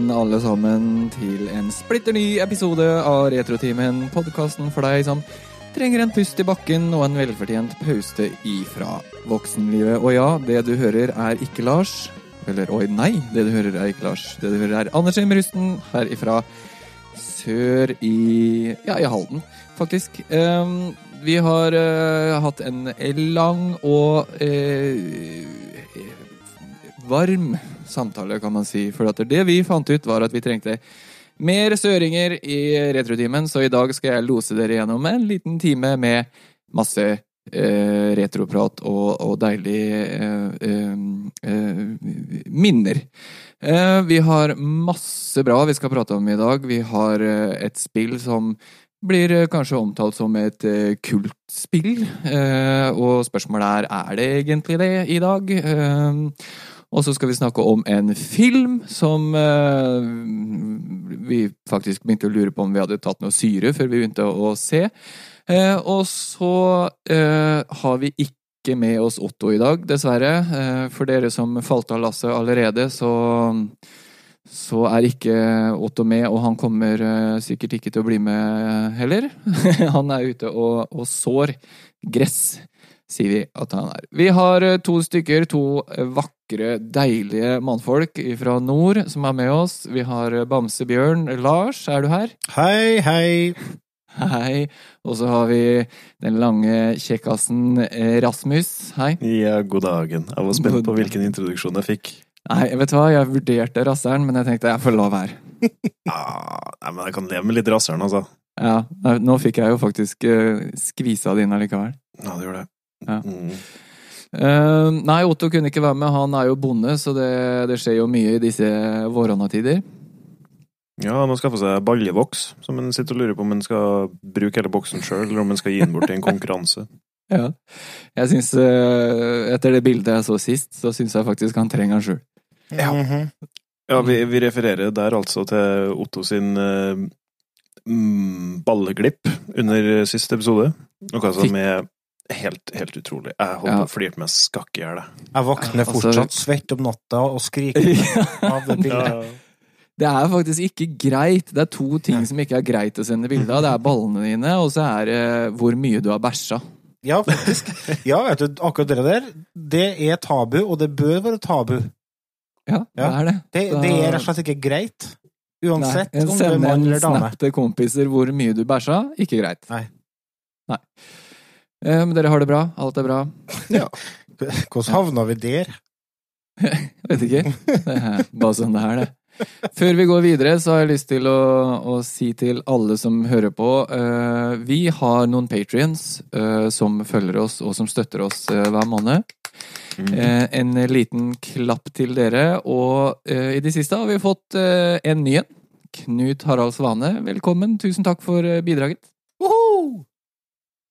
velkommen alle sammen til en splitter ny episode av Retrotimen, podkasten for deg som trenger en pust i bakken og en velfortjent pause ifra voksenlivet. Og ja, det du hører er ikke Lars. Eller oi, nei, det du hører er ikke Lars. Det du hører er Anders Im Rusten her sør i ja, i Halden, faktisk. Um, vi har uh, hatt en lang og uh, varm samtale, kan man si. For det vi fant ut, var at vi trengte mer søringer i retrotimen, så i dag skal jeg lose dere gjennom en liten time med masse eh, retroprat og, og deilige eh, eh, minner. Eh, vi har masse bra vi skal prate om i dag. Vi har eh, et spill som blir eh, kanskje omtalt som et kultspill, og spørsmålet er er det egentlig det i dag. Og så skal vi snakke om en film som eh, vi faktisk begynte å lure på om vi hadde tatt noe syre før vi begynte å se. Eh, og så eh, har vi ikke med oss Otto i dag, dessverre. for dere som falt av lasset allerede, så, så er ikke Otto med, og han kommer sikkert ikke til å bli med heller. han er ute og, og sår gress sier vi at han er. Vi har to stykker, to vakre vakre, deilige mannfolk fra nord som er med oss. Vi har Bamsebjørn. Lars, er du her? Hei, hei. Hei. Og så har vi den lange kjekkasen eh, Rasmus. Hei. Ja, god dagen. Jeg var spent på hvilken introduksjon jeg fikk. Nei, vet du hva, jeg vurderte rasseren, men jeg tenkte jeg får la være. ah, nei, men jeg kan leve med litt rasseren, altså. Ja, nå fikk jeg jo faktisk uh, skvisa det inn allikevel. Ja, det gjorde det. Ja. Mm. Uh, nei, Otto kunne ikke være med. Han er jo bonde, så det, det skjer jo mye i disse våronnatider. Ja, han har skaffa seg baljevoks, som han sitter og lurer på om han skal bruke hele boksen sjøl, eller om han skal gi den bort i en konkurranse. ja. Jeg syns, uh, etter det bildet jeg så sist, så syns jeg faktisk han trenger den sjøl. Ja. Mm -hmm. ja vi, vi, refererer der altså til Otto sin uh, balleglipp under siste episode. Noe som er helt, helt utrolig. Jeg holdt på å flire meg skakk i hjel. Jeg våkner altså, fortsatt svett om natta og skriker av det bildet. Det er faktisk ikke greit. Det er to ting som ikke er greit å sende bilde av. Det er ballene dine, og så er det hvor mye du har bæsja. Ja, faktisk. Ja, vet du, akkurat det der, det er tabu, og det bør være tabu. Ja, det er det. Det, det er rett og slett ikke greit. Uansett Nei, om du er mann eller dame. Send en snap til kompiser hvor mye du bæsja. Ikke greit. Nei. Nei. Eh, men dere har det bra? Alt er bra? Ja. Hvordan havna vi der? Vet ikke. Det er bare sånn det er, det. Før vi går videre, så har jeg lyst til å, å si til alle som hører på uh, Vi har noen patrions uh, som følger oss og som støtter oss uh, hver måned. Mm. en liten klapp til dere. Og i det siste har vi fått en ny en. Knut Harald Svane, velkommen. Tusen takk for bidraget. Woho!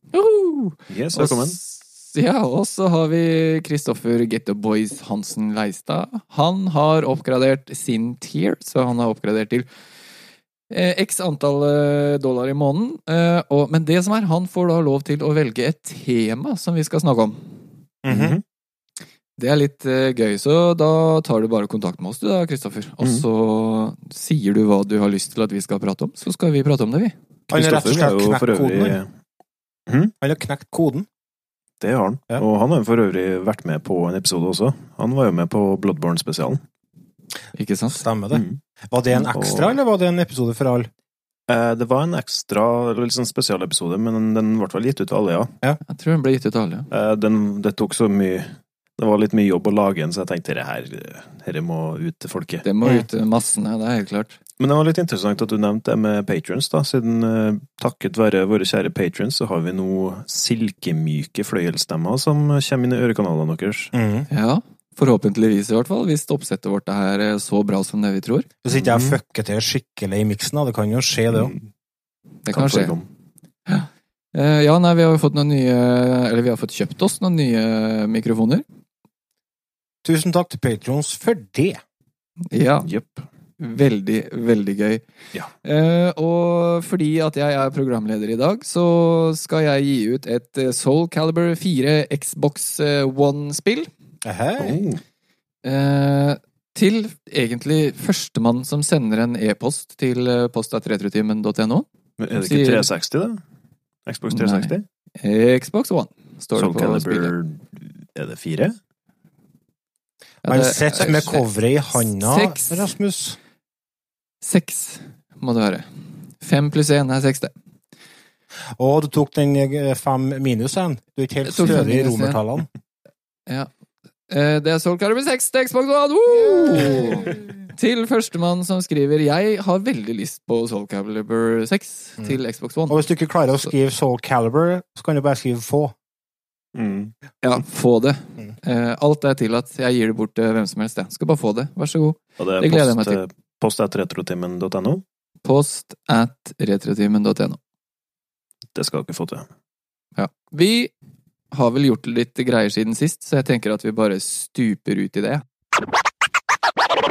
Yes, velkommen. Ja, og så har vi Kristoffer Getto Boys Hansen Leistad. Han har oppgradert sin tier, så han har oppgradert til eh, x antall eh, dollar i måneden. Eh, og, men det som er, han får da lov til å velge et tema som vi skal snakke om. Mm -hmm. Det er litt gøy, så da tar du bare kontakt med oss, du da, Kristoffer. Og mm. så sier du hva du har lyst til at vi skal prate om, så skal vi prate om det, vi. Kristoffer er jo for øvrig Mm? Han har knekt koden. Det har han. Ja. Og han har for øvrig vært med på en episode også. Han var jo med på Bloodborne-spesialen. Ikke sant? Stemmer det. Mm. Var det en ekstra, og... eller var det en episode for alle? Eh, det var en ekstra, litt sånn spesialepisode, men den ble vel gitt ut til alle, ja. ja. Jeg tror den ble gitt ut til alle, ja. Eh, den, det tok så mye Det var litt mye jobb å lage en, så jeg tenkte det her, dette må ut til folket. Det må ut til massene, det er helt klart. Men det var litt interessant at du nevnte det med patrons, da, siden uh, takket være våre kjære patrons, så har vi nå silkemyke fløyelsstemmer som kommer inn i ørekanalene deres. Mm. Ja, forhåpentligvis i hvert fall, hvis oppsettet vårt er eh, så bra som det vi tror. Hvis ikke jeg mm. fucker til skikkelig i miksen, da. Det kan jo skje, det òg. Mm. Det kan, kan skje. Ja. Uh, ja, nei, vi har jo fått noen nye Eller vi har fått kjøpt oss noen nye mikrofoner. Tusen takk til patrons for det. Ja. Yep. Veldig, veldig gøy. Ja. Eh, og fordi at jeg er programleder i dag, så skal jeg gi ut et eh, Soul Caliber 4 Xbox eh, One-spill. Oh. Eh, til egentlig førstemann som sender en e-post til eh, post.retrotimen.no. Men Er det ikke 360, da? Xbox 360? Xbox One står Soul det på spillet. Calibur Er det fire? Ja, Han sitter med coveret i handa, Rasmus. Seks må det være. Fem pluss én er seks, det. Å, du tok den fem minus minusen. Du er ikke helt stødig i romertallene. Ja. Eh, Det er Soul Calibur 6 til Xbox One! Uh! Til førstemann som skriver 'Jeg har veldig lyst på Soul Calibur 6 Mm. til Xbox One'. Og hvis du ikke klarer å skrive Soul Caliber, så kan du bare skrive få. Mm. Ja, få det. Mm. Eh, Alt er tillatt. Jeg gir det bort til hvem som helst. Jeg skal bare få det. Vær så god. Og det Det gleder er jeg meg post, post at retrotimen.no. Post at retrotimen.no. Det skal dere få til. Ja. Vi har vel gjort litt greier siden sist, så jeg tenker at vi bare stuper ut i det.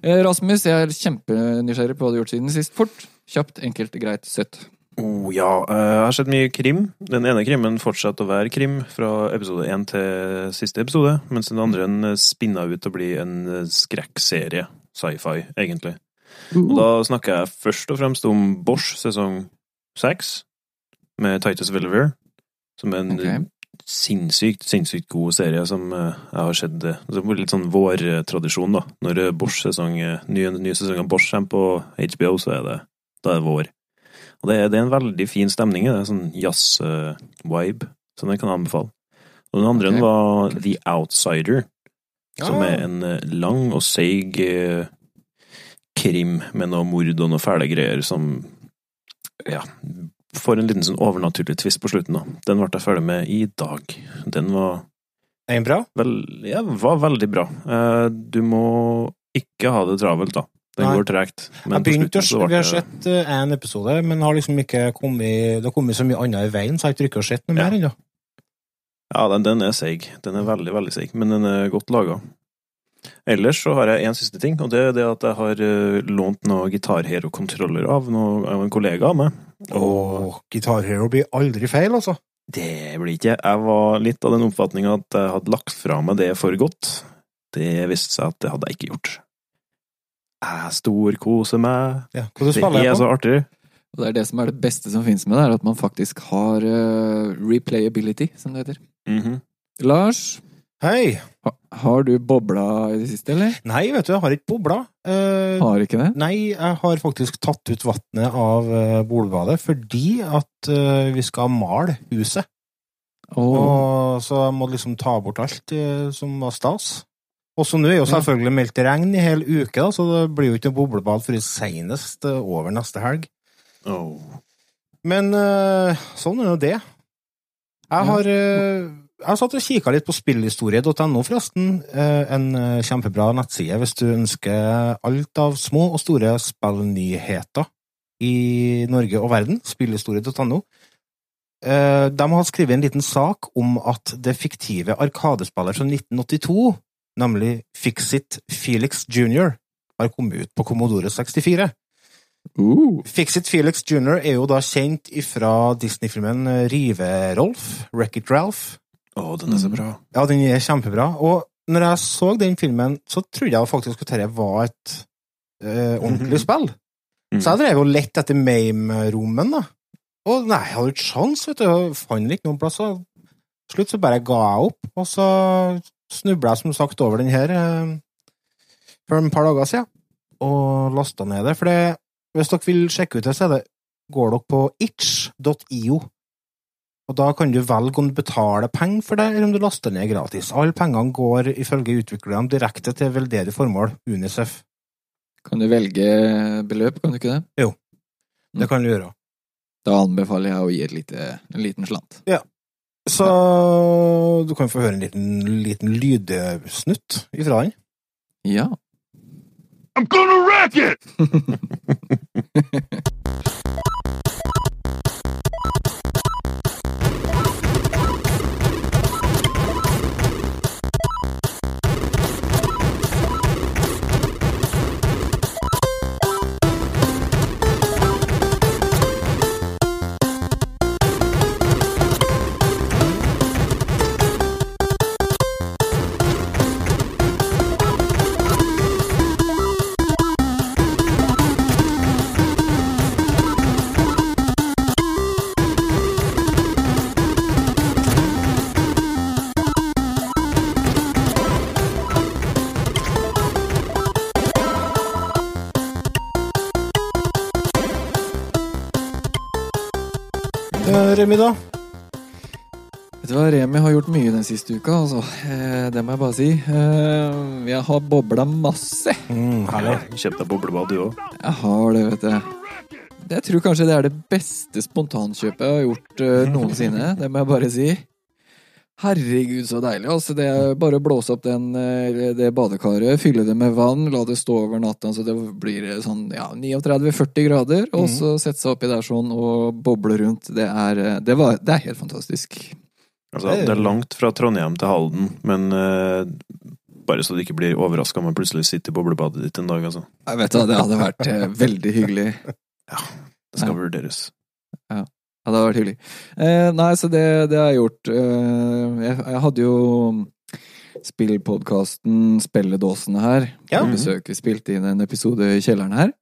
Eh, Rasmus, jeg er kjempenysgjerrig på hva du har gjort siden sist. Fort, kjapt, enkelt, greit, søtt. Oh, ja, eh, jeg har sett mye krim. Den ene krimmen fortsetter å være krim fra episode én til siste episode, mens den andre en spinna ut til å bli en eh, skrekkserie. Sci-fi, egentlig. Og da snakker jeg først og fremst om Bosch sesong seks, med Titus Welliver, som er en Ok. Sinnssykt, sinnssykt god serie som eh, jeg har sett eh, Det er litt sånn vårtradisjon, da. Når eh, Bosch sesong, ny, nye sesong av Bosch kommer på HBO, så er det, da er det vår. Og det er, det er en veldig fin stemning i det. Sånn jazz-vibe. Så den kan jeg anbefale. Og den andre Ok. var The Outsider, som Ah. er en lang og seig krim med noe mord og noe fæle greier som ja, får en liten sånn overnaturlig twist på slutten. da. Den ble jeg ferdig med i dag. Den var, Er den bra? vel, ja, var veldig bra. Eh, Du må ikke ha det travelt, da. Den Nei. går tregt. Jeg begynte å Vi har sett én episode, men har liksom ikke kommet, det har kommet så mye annet i veien, så jeg har ikke rukket å sett noe Ja. mer ennå. Ja, den, den er seig. Den er veldig, veldig seig, men den er godt laga. Ellers så har jeg en siste ting, og det er det at jeg har eh, lånt noen Guitar Hero-kontroller av, av en kollega av meg. Og Guitar Hero blir aldri feil, altså. det blir ikke Jeg var litt av den oppfatninga at jeg hadde lagt fra meg det for godt. Det viste seg at det hadde jeg ikke gjort. Jeg storkoser meg. Ja, Det er på? så artig. Og det er det som er det beste som finnes med det, er at man faktisk har uh, replayability, som det heter. Mhm. Lars, Hei! ha, har du bobla i det siste, eller? Nei, vet du, jeg har ikke bobla. Eh, Har ikke det? Nei, jeg har faktisk tatt ut vannet av eh, bolbadet fordi at eh, vi skal male huset. Åh, Og så jeg må liksom ta bort alt eh, som var stas. Og så nå er jo selvfølgelig meldt regn i hele uke, da, så det blir jo ikke noe boblebad før senest eh, over neste helg. Åh. Men eh, sånn er jo det. Jeg har, eh, jeg satt og kikka litt på spillhistorie.no, forresten. Eh, en eh, kjempebra nettside hvis du ønsker alt av små og store spillnyheter i Norge og verden. Spillhistorie.no. Eh, De har skrevet en liten sak om at det fiktive arkadespillet fra 1982, nemlig Fixit Felix Jr., har kommet ut på Commodore 64. uh, Fixit Felix Jr. er jo da kjent ifra Disney-filmen Rive-Rolf, Wreck-It Ralph. Åh, den er så Mhm. bra. Ja, den er kjempebra. Og når jeg så den filmen, så trodde jeg faktisk at dette var et eh, ordentlig spill. Mm. Så jeg drev og lette etter Mame-rommen, da. Og nei, jeg hadde ikke sjans, vet du. Jeg fant ikke noen plass. og Til slutt så bare ga jeg opp, og så snubla jeg som sagt over den her eh, for et par dager siden, og lasta ned det. For det, hvis dere vil sjekke ut det, så er det, går dere på itch.io. Og da kan du velge om du betaler penger for det, eller om du laster ned gratis. Alle pengene går ifølge utviklerne direkte til veldedig formål, Unicef. kan du velge beløp, kan du ikke det? Jo, Det kan du gjøre. Da anbefaler jeg å gi et lite, en liten slant. Ja. Så du kan få høre en liten, liten lydsnutt ifra den. Ja. I'm gonna wreck it! Remi, da? Vet du hva, Remi har gjort mye den siste uka, altså. Eh, det må jeg bare si. Eh, jeg har bobla masse. Mm, herlig. Deg boblebad, du òg. Jeg har det, vet du. Jeg tror kanskje det er det beste spontankjøpet jeg har gjort eh, noensinne. Det må jeg bare si. Herregud, så deilig. altså Det er bare å blåse opp den, eh, det badekaret, fylle det med vann, la det stå over natta så det blir sånn ja, 39-40 grader, og så sette seg oppi der sånn og boble rundt. Det er, eh, det var, det er helt fantastisk. Altså, det er langt fra Trondheim til Halden, men uh, bare så du ikke blir overraska om jeg plutselig sitter i boblebadet ditt en dag, altså. Jeg vet da, Det hadde vært eh, veldig hyggelig. Ja, Det skal Ja. vurderes. Ja, det hadde vært hyggelig. Eh, nei, så det, det har jeg gjort. Eh, jeg, jeg hadde jo spillpodkasten Spelledåsene her. Ja. På besøk. Vi spilte inn en episode i kjelleren her.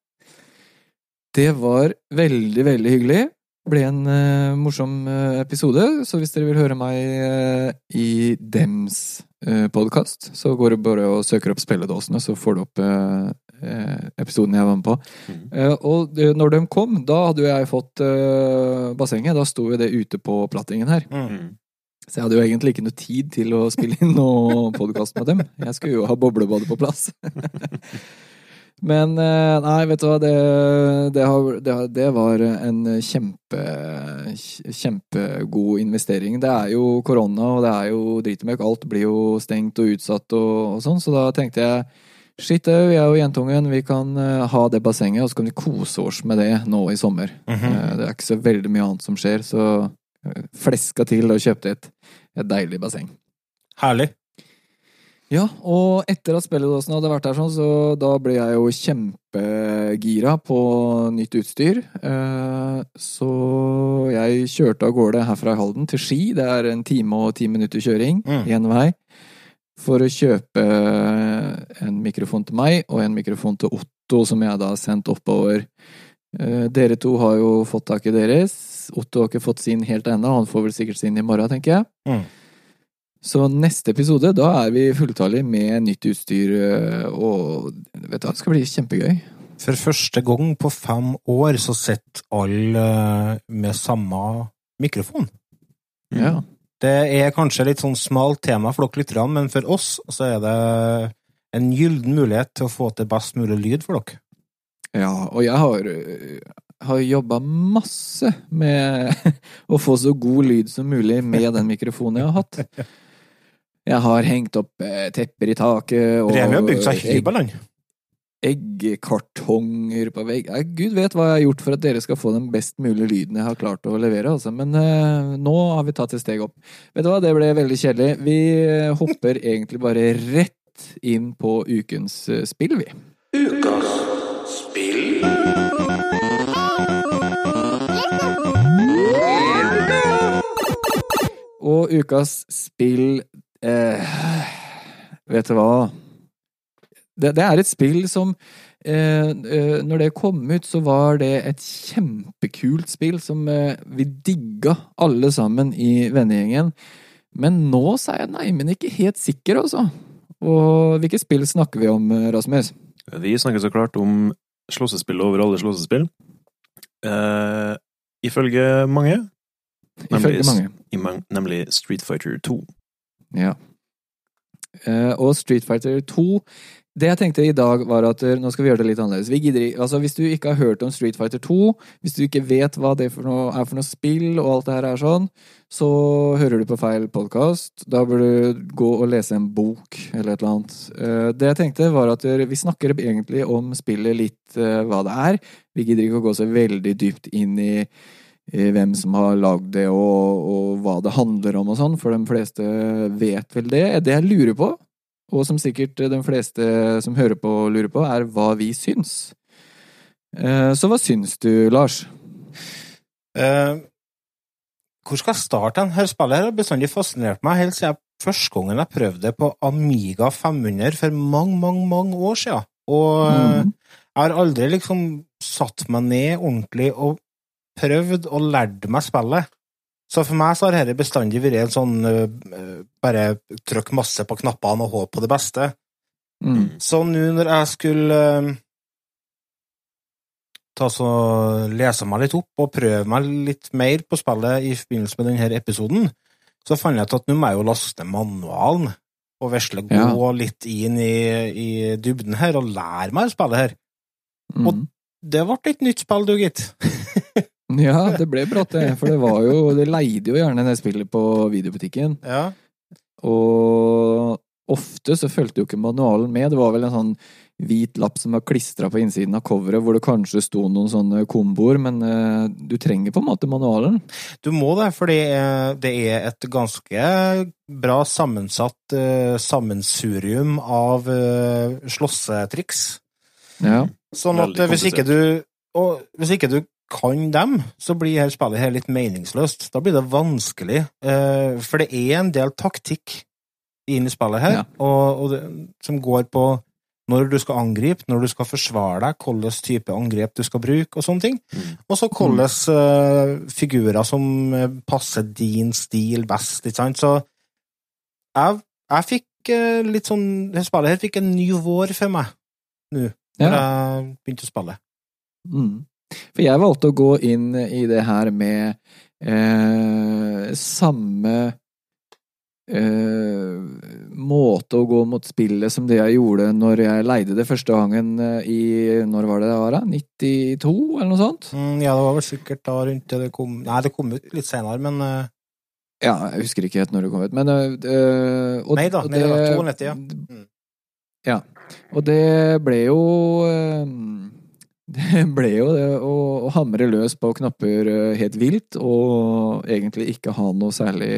Det var veldig, veldig hyggelig. Det ble en eh, morsom eh, episode, så hvis dere vil høre meg eh, i Dems uh, podkast, så går det bare og søker opp Spelledåsene, så får du opp eh, eh, episoden jeg var med på. Mm. Eh, og når de kom, da hadde jo jeg fått eh, bassenget. Da sto jo det ute på plattingen her. Mm. Mm. Så jeg hadde jo egentlig ikke noe tid til å spille inn noe podkast med dem. Jeg skulle jo ha boblebadet på plass. Men eh, nei, vet du hva, det, det, har, det, det var en kjempe kjempegod investering. Det er jo korona, og det er jo dritmøkk. Alt blir jo stengt og utsatt og, og sånn, så da tenkte jeg Shit, au, jeg og jentungen, vi kan eh, ha det bassenget, og så kan vi kose oss med det nå i sommer. Mm -hmm. Det er ikke så veldig mye annet som skjer, så eh, fleska til og kjøpte et, et deilig basseng. Herlig. Ja, og etter at spilledåsen hadde vært der sånn, så da ble jeg jo kjempegira på nytt utstyr. Så jeg kjørte av gårde herfra i Halden til Ski. Det er en time og ti minutter kjøring Mm. vei. For å kjøpe en mikrofon til meg og en mikrofon til Otto, som jeg da har sendt oppover. Eh, Dere to har jo fått tak i deres. Otto har ikke fått sin helt ennå. Han får vel sikkert sin i morgen, tenker jeg. Mm. Så neste episode, da er vi fulltallige med nytt utstyr, eh, og vet du, hva, det skal bli kjempegøy. For første gang på fem år så sitter alle eh, med samme mikrofon. Mm. Ja. Det er kanskje litt sånn smalt tema for dere lytterne, men for oss så er det en gyllen mulighet til å få til best mulig lyd for dere. ja, og jeg har, øh, har jobba masse med å få så god lyd som mulig med den mikrofonen jeg har hatt. Jeg har hengt opp eh, tepper i taket og Remi har bygd seg hybel, han. Eggkartonger på vegg. Ja, Gud vet hva jeg har gjort for at dere skal få den best mulige lyden jeg har klart å levere, altså. Men eh, nå har vi tatt et steg opp. Vet du hva, det ble veldig kjedelig. Vi eh, hopper egentlig bare rett inn på ukens eh, spill, vi. Og ukas spill eh, Vet du hva? Det, det er et spill som eh, eh, Når det kom ut, så var det et kjempekult spill som eh, vi digga alle sammen i vennegjengen. Men nå sa jeg jeg neimen ikke helt sikker, altså. Og hvilke spill snakker vi om, eh, Rasmus? Vi snakker så klart om slåssespill over alle slåssespill. Eh, ifølge mange, Ifølge Nemlig- mange. i nemlig Street Fighter 2. Ja. Eh, og Street Fighter 2 Det jeg tenkte i dag, var at eh, nå skal vi gjøre det litt annerledes. Gidder, altså Hvis du ikke har hørt om Street Fighter 2, hvis du ikke vet hva det for noe, er for noe spill, og alt det her er sånn, så hører du på feil podkast. Da bør du gå og lese en bok, eller et eller annet. Eh, Det jeg tenkte, var at eh, vi snakker egentlig om spillet litt hva det er. Vi gidder ikke å gå så veldig dypt inn i hvem som har lagd det, og, og hva det handler om og sånn, for de fleste vet vel det. Det jeg lurer på, og som sikkert de fleste som hører på lurer på, er hva vi syns. Eh, Så hva syns du, Lars? Uh, hvor skal jeg starte? Dette spillet her har bestandig fascinert meg helt siden første gangen jeg prøvde det på Amiga 500 for mange, mange, mange år siden. Og eh, Mm. jeg har aldri liksom satt meg ned ordentlig og prøvd og lært meg spillet. Så for meg så har dette bestandig vært en sånn uh, bare trykk masse på knappene og håpe på det beste. Mm. Så nå når jeg skulle uh, ta så lese meg litt opp og prøve meg litt mer på spillet i forbindelse med denne episoden, så fant jeg ut at nå må jeg jo laste ned manualen og vesle gå Ja. litt inn i, i dybden her og lære meg å spille her. Mm. Det ble et nytt spill, du, gitt. Ja, det ble brått, det. For det var jo Det leide jo gjerne det spillet på videobutikken. Ja. Og ofte så fulgte jo ikke manualen med. Det var vel en sånn hvit lapp som var klistra på innsiden av coveret, hvor det kanskje sto noen sånne komboer, men uh, du trenger på en måte manualen. Du må det, for det er, det er et ganske bra sammensatt uh, sammensurium av uh, slåssetriks. Ja. Sånn at hvis ikke du og hvis ikke du kan dem, så blir her spillet her litt meningsløst. Da blir det vanskelig, eh, for det er en del taktikk inn i spillet her, Ja. og, og det, som går på når du skal angripe, når du skal forsvare deg, hvilken type angrep du skal bruke, og sånne ting. Mm. Og så hvilke uh, figurer som passer din stil best, ikke sant. Så jeg, jeg fikk uh, litt sånn Det spillet her fikk en ny vår for meg nå, når Ja. jeg begynte å spille. Mm. For jeg valgte å gå inn i det her med eh, samme eh, måte å gå mot spillet som det jeg gjorde når jeg leide det første gangen eh, i Når var det det var? da? 92, eller noe sånt? Mm, ja, det var vel sikkert da rundt det det kom Nei, det kom ut litt senere, men eh, Ja, jeg husker ikke helt når det kom ut, men øh, og, Nei da, og var da, 92, ja. Mm. Ja. Og det ble jo øh, Det ble jo det å, å hamre løs på knapper øh, helt vilt, og egentlig ikke ha noe særlig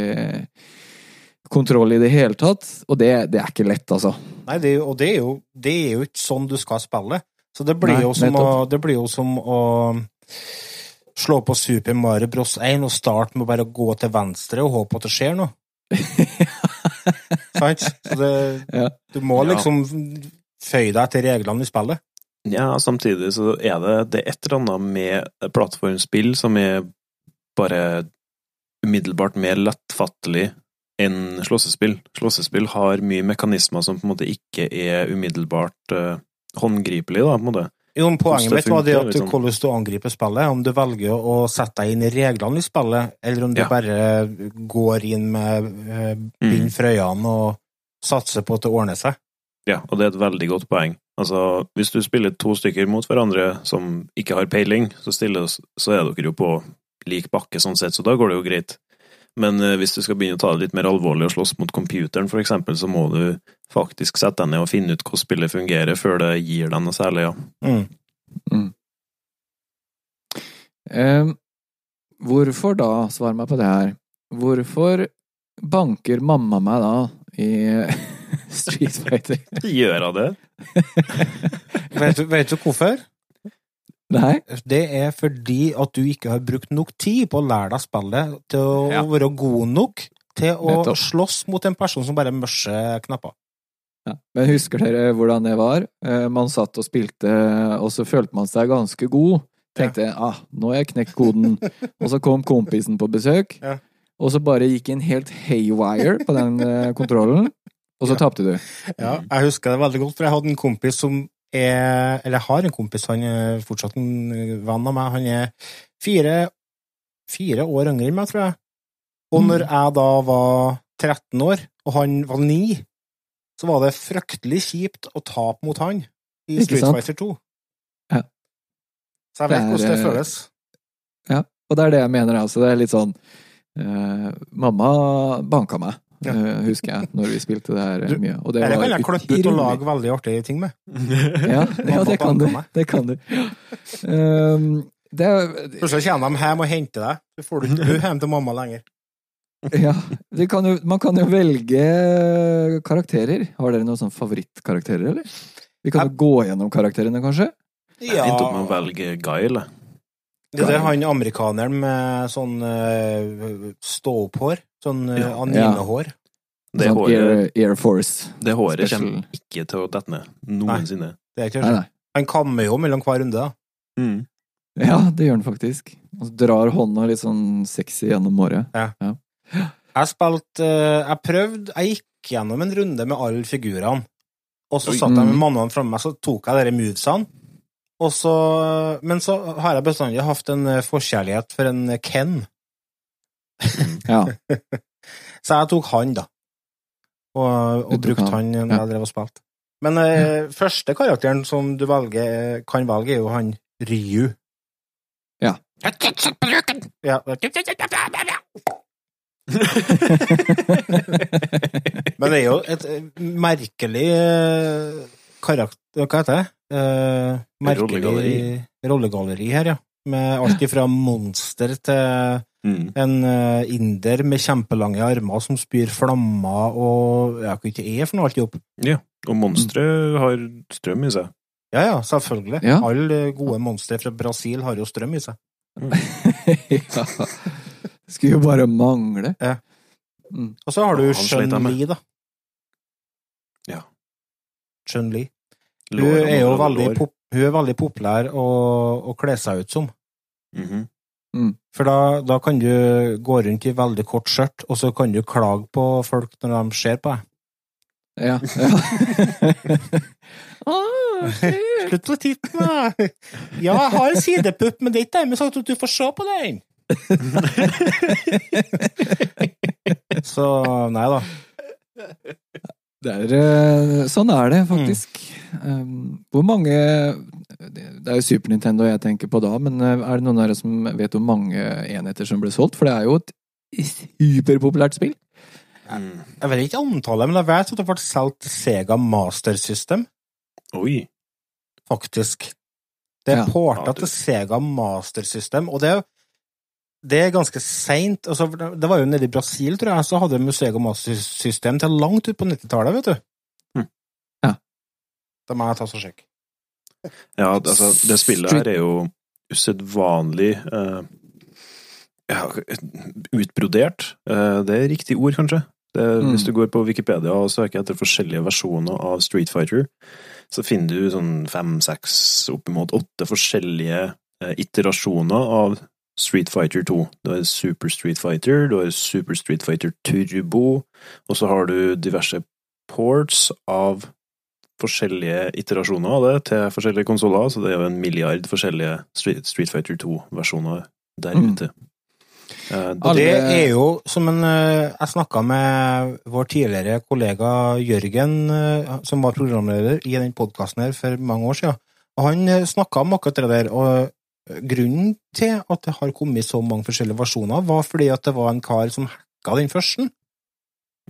kontroll i det hele tatt. Og det, det er ikke lett, altså. Nei, det, og det er, jo, det er jo ikke sånn du skal spille. Så det blir, Nei, jo, som å, det blir jo som å slå på Super Mario Bros. 1 og starte med bare å gå til venstre og håpe at det skjer noe. Sant? Så det, Ja. du må liksom føye deg til reglene i spillet. Ja, samtidig så er det, det er et eller annet med plattformspill som er bare umiddelbart mer lettfattelig enn slåssespill. Slåssespill har mye mekanismer som på en måte ikke er umiddelbart uh, håndgripelig, da, på en måte. Jo, men Poenget mitt var det at at liksom. hvordan du angriper spillet. Om du velger å sette deg inn i reglene i spillet, eller om du Ja. bare går inn med uh, bind Mm. for øynene og satser på at det ordner seg. Ja, og det er et veldig godt poeng. Altså, hvis du spiller to stykker mot hverandre som ikke har peiling, så, stiller, så er dere jo på lik bakke sånn sett, så da går det jo greit. Men eh, hvis du skal begynne å ta det litt mer alvorlig og slåss mot computeren, for eksempel, så må du faktisk sette deg ned og finne ut hvordan spillet fungerer før det gir deg noe særlig, ja. Mm. Ehm, hvorfor da, svar meg på det her, hvorfor banker mamma meg da i Street Fighter? Gjør jeg det? Vet, du, vet du hvorfor? Nei? Det er fordi at du ikke har brukt nok tid på å lære deg spillet til å Ja. være god nok til å Nettopp. slåss mot en person som bare mørser knapper. Ja. Men husker dere hvordan det var? Eh, Man satt og spilte, og så følte man seg ganske god. Tenkte ah, nå har jeg knekt koden. og så kom kompisen på besøk, Ja. og så bare gikk en helt haywire på den eh, kontrollen, og så tapte du. Ja, jeg husker det veldig godt, for jeg hadde en kompis som er Eller jeg har en kompis, han er fortsatt en venn av meg. Han er fire, fire år yngre enn meg, tror jeg. Og Mm. når jeg da var 13 år, og han var 9, så var det fryktelig kjipt å tape mot han i Street? Fighter 2. Ja. Så jeg vet er, hvordan det føles. Ja, Og det er det jeg mener, altså. Det er litt sånn uh, Mamma banka meg, Ja. eh, husker jeg, når vi spilte det her eh, Du, mye. Og det det kan jeg klippe ut og lage veldig artige ting med. Ja, ja, det kan du. Det kan du. Um, det Plutselig kommer de hjem og henter deg. Du får du ikke hjem til mamma lenger. Ja, det kan jo, man kan jo velge karakterer. Har dere noen sånne favorittkarakterer, eller? Vi kan jo gå gjennom karakterene, kanskje? Jeg endte opp med å velge Guile. Det er han amerikaneren med sånn uh, stå-opp-hår. Sånn uh, Ja. Det sånn håret, Air, Air Force. det håret Special. kommer ikke til å dette ned noensinne. Nei, Det er ikke Nei, nei. Han kammer jo mellom hver runde. da. Mm. Ja, det gjør han faktisk. Og så drar hånda litt sånn sexy gjennom håret. Jeg spilte uh, Jeg prøvde Jeg gikk gjennom en runde med alle figurene. Og så satt jeg med Mm. manualen framme meg, så tok jeg de movesene. Og så, men så har jeg bestandig hatt en eh, forkjærlighet for en Ken. Ja. Så jeg tok han, da. Og, og brukte han, når ja. jeg drev og spilte. Men eh, første karakteren som du velger, kan velge, er jo han Ryu. Ja. Ja. Men det er jo et eh, merkelig eh, karakter... Hva heter det? Uh, merkelig Rollegalleri. rollegalleri her, ja. Med alt ifra monster til Mm. en uh, inder med kjempelange armer som spyr flammer og ja, hva ikke er for noe alt i hop. Og monstre har strøm i seg. Ja, ja, selvfølgelig. Ja. Alle gode monstre fra Brasil har jo strøm i seg. ja. Skulle jo bare mangle. Ja. Mm. Og så har du Ja. Chun-Li, da. Chun-Li. Hun er jo veldig, pop hun er veldig populær å, å kle seg ut som. Mhm. For da, da kan du gå rundt i veldig kort skjørt, og så kan du klage på folk når de ser på deg. Ja. ja. ah. Slutt å titte på meg! Ja, jeg har en sidepupp, men det er ikke dermed sagt at du får se på den! Så nei da. Det er, eh, sånn er det faktisk. Um, hvor mange Det er jo Super Nintendo jeg tenker på da, men eh, er det noen av dere som vet hvor mange enheter som ble solgt? For det er jo et superpopulært spill. Mm. Jeg vet ikke antallet, men jeg vet at det ble solgt Sega Master System, Oi. faktisk. Det er Ja. porta Ja, du- til Sega Master System, og det er, det er ganske seint. Altså, det det var jo nede i Brasil, tror jeg, så hadde Museo Mas-system til langt ut på 90-tallet, vet du. Mm. Ja. Da må jeg ta så sjekk. Ja, altså, det spillet her er jo usedvanlig uh, ja, utbrodert. Uh, det er riktig ord, kanskje. Det, Mm. Hvis du går på Wikipedia og søker etter forskjellige versjoner av Street Fighter, så finner du sånn fem, seks, oppimot åtte forskjellige eh, iterasjoner av Street Fighter 2. Du har Super Street Fighter, du har Super Street Fighter Turbo, og så har du diverse ports av forskjellige iterasjoner av det til forskjellige konsoller, så det er jo en milliard forskjellige Street, Fighter 2-versjoner der Mm. ute. Mm. Det er jo som en eh, Jeg snakka med vår tidligere kollega Jørgen, eh, som var programleder i den podkasten her for mange år siden. Og han snakka om akkurat det der. Og grunnen til at det har kommet så mange forskjellige versjoner, var fordi at det var en kar som hacka den første.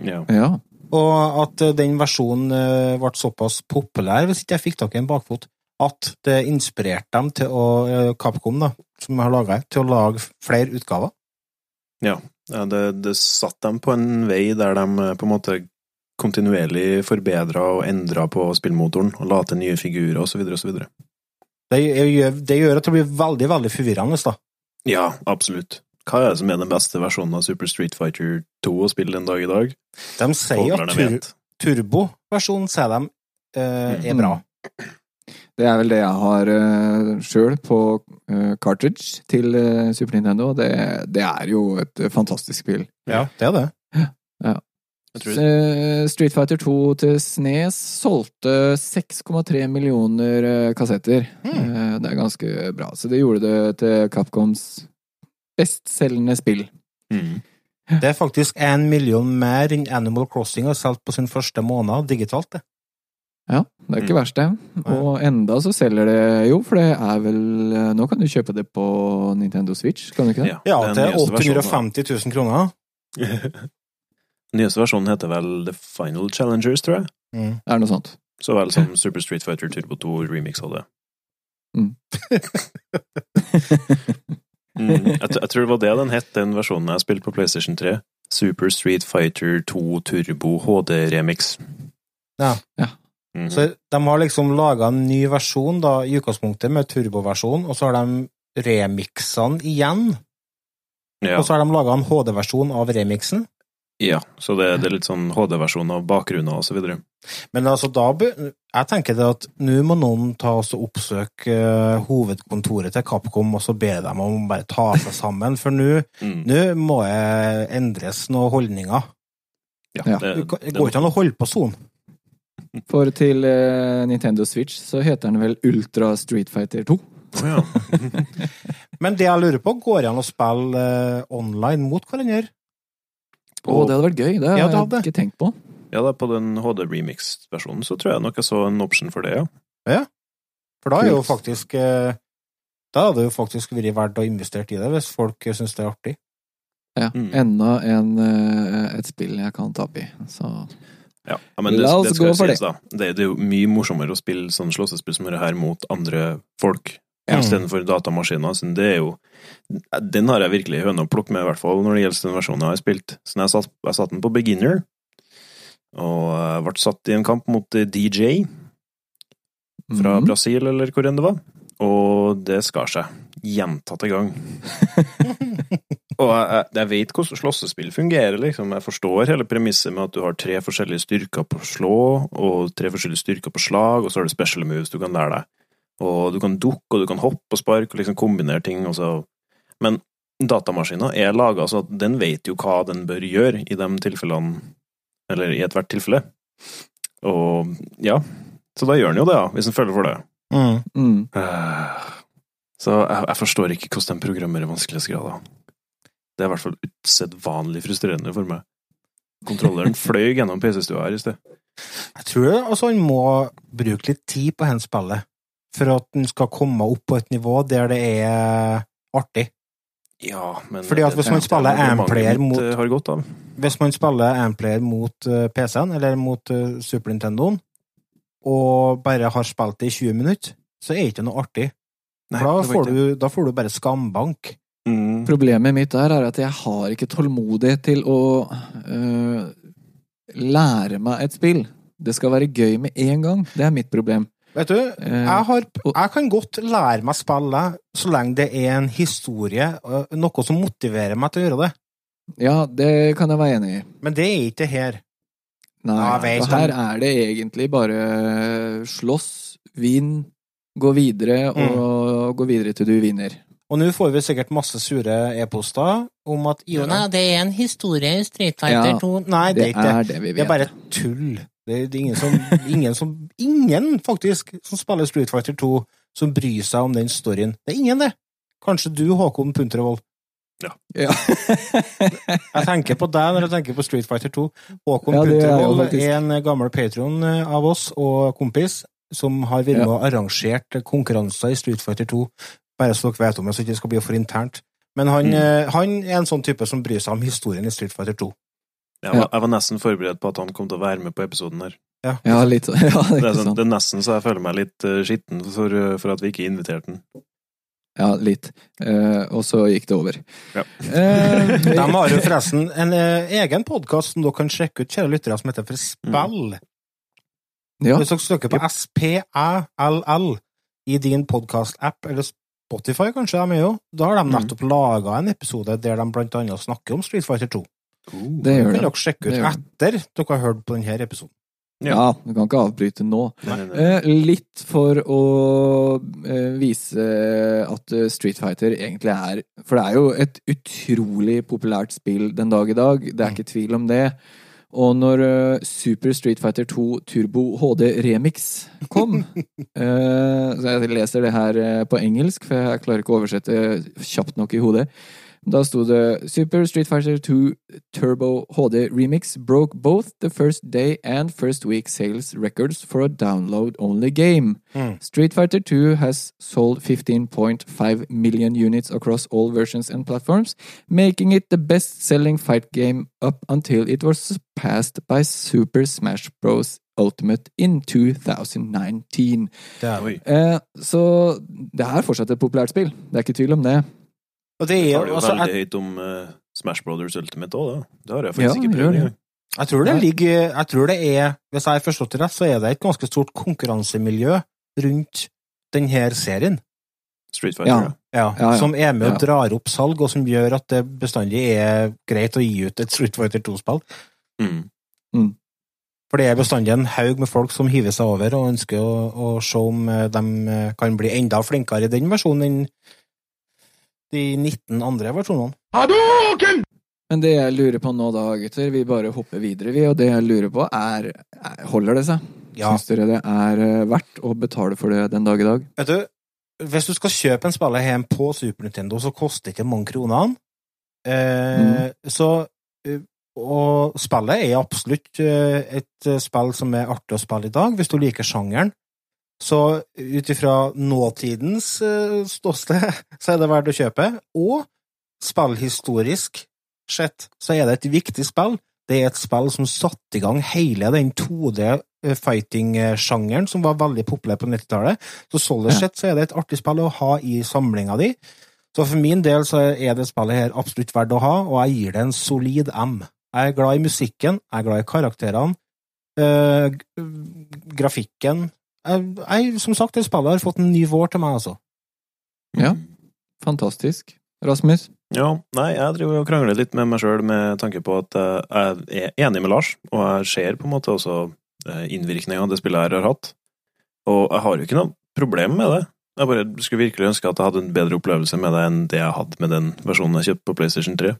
ja. Ja. Og at den versjonen eh, ble såpass populær, hvis ikke jeg fikk tak i en bakfot, at det inspirerte dem til å eh, Capcom, da, som har laga til å lage flere utgaver. Ja, det, det satt dem på en vei der de eh, på en måte kontinuerlig forbedra og endra på spillmotoren, og la til nye figurer osv. osv. Det gjør, det gjør at det blir veldig, veldig forvirrende, da. Ja, absolutt. Hva er det som er den beste versjonen av Super Street Fighter 2 å spille den dag i dag? De sier at tur, turboversjonen, sier de, eh, er Mm. bra. Det er vel det jeg har uh, sjøl på uh, cartridge til uh, Super Nintendo. Det, det er jo et fantastisk spill. Ja, det er det. Ja. Street Fighter 2 til Snes solgte 6,3 millioner eh, kassetter. Mm. Eh, Det er ganske bra. Så det gjorde det til Capcoms bestselgende spill. mm. Det er faktisk en million mer enn Animal Crossing har solgt på sin første måned digitalt. det. Ja, det er ikke verst, det. Og enda så selger det jo, for det er vel Nå kan du kjøpe det på Nintendo Switch, kan du ikke det? Ja, Ja, den til 850 000 kroner. nyeste versjonen heter vel The Final Challengers, tror jeg. Mm. Det er noe sånt. Så vel som Super Street Fighter Turbo 2 Remix hadde. Mm. Mm. Jeg, jeg tror det var det den het, den versjonen jeg spilte på PlayStation 3. Super Street Fighter 2 Turbo HD Remix. Ja. Ja. Mhm. Så de har liksom laga en ny versjon, da, i utgangspunktet, med turboversjon, og så har de remixene igjen. ja. Og så har de laga en HD-versjon av remixen. Ja, så det, det er litt sånn HD-versjon av bakgrunner og så videre. Men altså, da Jeg tenker det at nå må noen ta oss og oppsøke eh, hovedkontoret til Capcom, og så be dem om å bare ta seg sammen, for nå Mm. må det endres noen holdninger. Ja, Ja. det, Det går det, går ikke an å holde på sånn. For til uh, Nintendo Switch så heter den vel Ultra Street Fighter 2. Oh, ja. Men det jeg lurer på, går det an å spille uh, online mot hverandre? Å, det hadde vært gøy. Det har Ja, det jeg ikke tenkt på. ja, da på den HD Remix-versjonen så tror jeg nok jeg så en option for det, ja. Ja, For da er jo faktisk eh, Da hadde det jo faktisk vært verdt å investere i det, hvis folk syns det er artig. Ja, Mm. Enda en, eh, et spill jeg kan tape i. Så Ja, ja men det, La oss det skal gå for sies, da. Det, det er jo mye morsommere å spille sånn slåssespill som det her mot andre folk, Ja. istedenfor datamaskiner. Så det er jo Den har jeg virkelig høne å plukke med, i hvert fall når det gjelder den versjonen jeg har spilt. Så jeg satt, jeg satt den på beginner, og ble satt i en kamp mot eh, DJ fra mm. Brasil, eller hvor enn det var. Og det skar seg. Gjentatte gang. Og jeg, jeg, jeg vet hvordan slåssespill fungerer, liksom. Jeg forstår hele premisset med at du har tre forskjellige styrker på slå, og tre forskjellige styrker på slag, og så har du special moves du kan lære deg. Og du kan dukke, og du kan hoppe og sparke, og liksom kombinere ting, og så Men datamaskinen er laga så at den vet jo hva den bør gjøre i de tilfellene, eller i ethvert tilfelle. Og ja, så da gjør den jo det, ja, hvis den føler for det. Mm. Mm. Eh, Så jeg, jeg forstår ikke hvordan de programmerer vanskelighetsgrader. Det er i hvert fall usedvanlig frustrerende for meg. Kontrolleren fløy gjennom PC-stua her i sted. Jeg tror altså han må bruke litt tid på hennes spillet, for at den skal komme opp på et nivå der det er artig. Ja, men Fordi at hvis man spiller er Amplayer mot- eh, har gått av. Hvis man spiller Amplayer mot eh, PC-en, eller mot eh, Super Nintendoen, og bare har spilt det i 20 minutter, så er det ikke noe artig. Nei, da får, du, da får du bare skambank. Mm. Problemet mitt der er at jeg har ikke tålmodighet til å øh, lære meg et spill. Det skal være gøy med en gang. Det er mitt problem. Vet du, Eh, jeg, har, jeg kan godt lære meg spille så lenge det er en historie, noe som motiverer meg til å gjøre det. Ja, det kan jeg være enig i. Men det er ikke det her. Nei, vet for her er det egentlig bare slåss, vinn, gå videre og gå videre til du vinner. Og nå får vi sikkert masse sure e-poster om at jo, nei, det er en historie i Street Fighter Ja, 2. Nei, det Det er ikke det. er det vi Det er bare tull. Det er, ingen som Ingen som Ingen, faktisk, som spiller Street Fighter 2, som bryr seg om den storyen. Det er ingen, det. Kanskje du, Håkon Puntervold. Ja. Jeg tenker på deg når jeg tenker på Street Fighter 2. Håkon Ja, det er Puntervold er en gammel patron av oss og kompis som har vært Ja. og arrangert konkurranser i Street Fighter 2. Bare så dere vet om det, så ikke skal bli for internt. Men han, Mm. eh, han er en sånn type som bryr seg om historien i Street Fighter 2. Jeg, var, jeg var nesten forberedt på at han kom til å være med på episoden her. Ja, litt sånn. Ja, det Det er er, sånn, det er nesten så jeg føler meg litt uh, skitten for, eh, for at vi ikke inviterte den. Ja, litt. Uh, og så gikk det over. Ja. Uh, De har jo forresten en egen podkast som dere kan sjekke ut, kjære lyttere, som heter For spill. ja. Hvis dere søker på SPæLL i din podkast-app, eller Spotify kanskje de er jo, da har de Mm. nettopp laga en episode der de blant annet snakker om Street Fighter 2. Det gjør kan det. dere sjekke ut Det etter dere har hørt på denne episoden. Ja, du kan ikke avbryte nå. Nei, nei, nei. Eh, litt for å eh, vise at eh, Street Fighter egentlig er For det er jo et utrolig populært spill den dag i dag, det er ikke tvil om det. Og når eh, Super Street Fighter 2 Turbo HD Remix kom eh, Så jeg leser det her på engelsk, for jeg klarer ikke å oversette kjapt nok i hodet. Da sto det Super Street Fighter 2 Turbo HD Remix broke both the first day and first week sales records for a download-only game. Mm. Street Fighter 2 has sold 15.5 million units across all versions and platforms, making it the best-selling fight game up until it was surpassed by Super Smash Bros. Ultimate in 2019. Det er, Eh, så det er fortsatt et populært spill, det er ikke tvil om det. Og det er det jo altså, veldig jeg, høyt om uh, Smash Brothers Ultimate òg, da. Det har jeg Ja, faktisk ikke prøvd engang. jeg tror det ligger Jeg tror det er Hvis jeg har forstått det rett, så er det et ganske stort konkurransemiljø rundt denne serien. Street Fighter, Ja. ja. Ja, Ja, ja. Som er med og Ja. drar opp salg, og som gjør at det bestandig er greit å gi ut et Street Fighter 2-spill. Mm. For det er bestandig en haug med folk som hiver seg over og ønsker å, å se om eh, de kan bli enda flinkere i den versjonen enn de 19 andre versjonene. Men det jeg lurer på nå da, gutter, vi bare hopper videre, vi, og det jeg lurer på er, er Holder det seg? Ja, Syns dere det er eh, verdt å betale for det den dag i dag? vet du, hvis du skal kjøpe en spiller hjem på Super Nintendo, så koster det ikke mange kronene. Eh, Så eh, Og spillet er absolutt eh, et spill som er artig å spille i dag, hvis du liker sjangeren. Så ut ifra nåtidens eh, ståsted, så er det verdt å kjøpe. Og spillhistorisk sett, så er det et viktig spill. Det er et spill som satte i gang hele den 2D-fighting-sjangeren som var veldig populær på 90-tallet. Så sånn sett så er det et artig spill å ha i samlinga di. Så for min del så er det spillet her absolutt verdt å ha, og jeg gir det en solid M. Jeg er glad i musikken, jeg er glad i karakterene, øh, grafikken jeg, Som sagt, det spillet har fått en ny vår til meg, altså. Ja. Fantastisk. Rasmus? Ja, nei, jeg driver og krangler litt med meg sjøl med tanke på at eh, jeg er enig med Lars, og jeg ser på en måte også eh, innvirkninga det spillet her har hatt. Og jeg har jo ikke noe problem med det. Jeg bare skulle virkelig ønske at jeg hadde en bedre opplevelse med det enn det jeg hadde med den versjonen jeg kjøpte på PlayStation 3.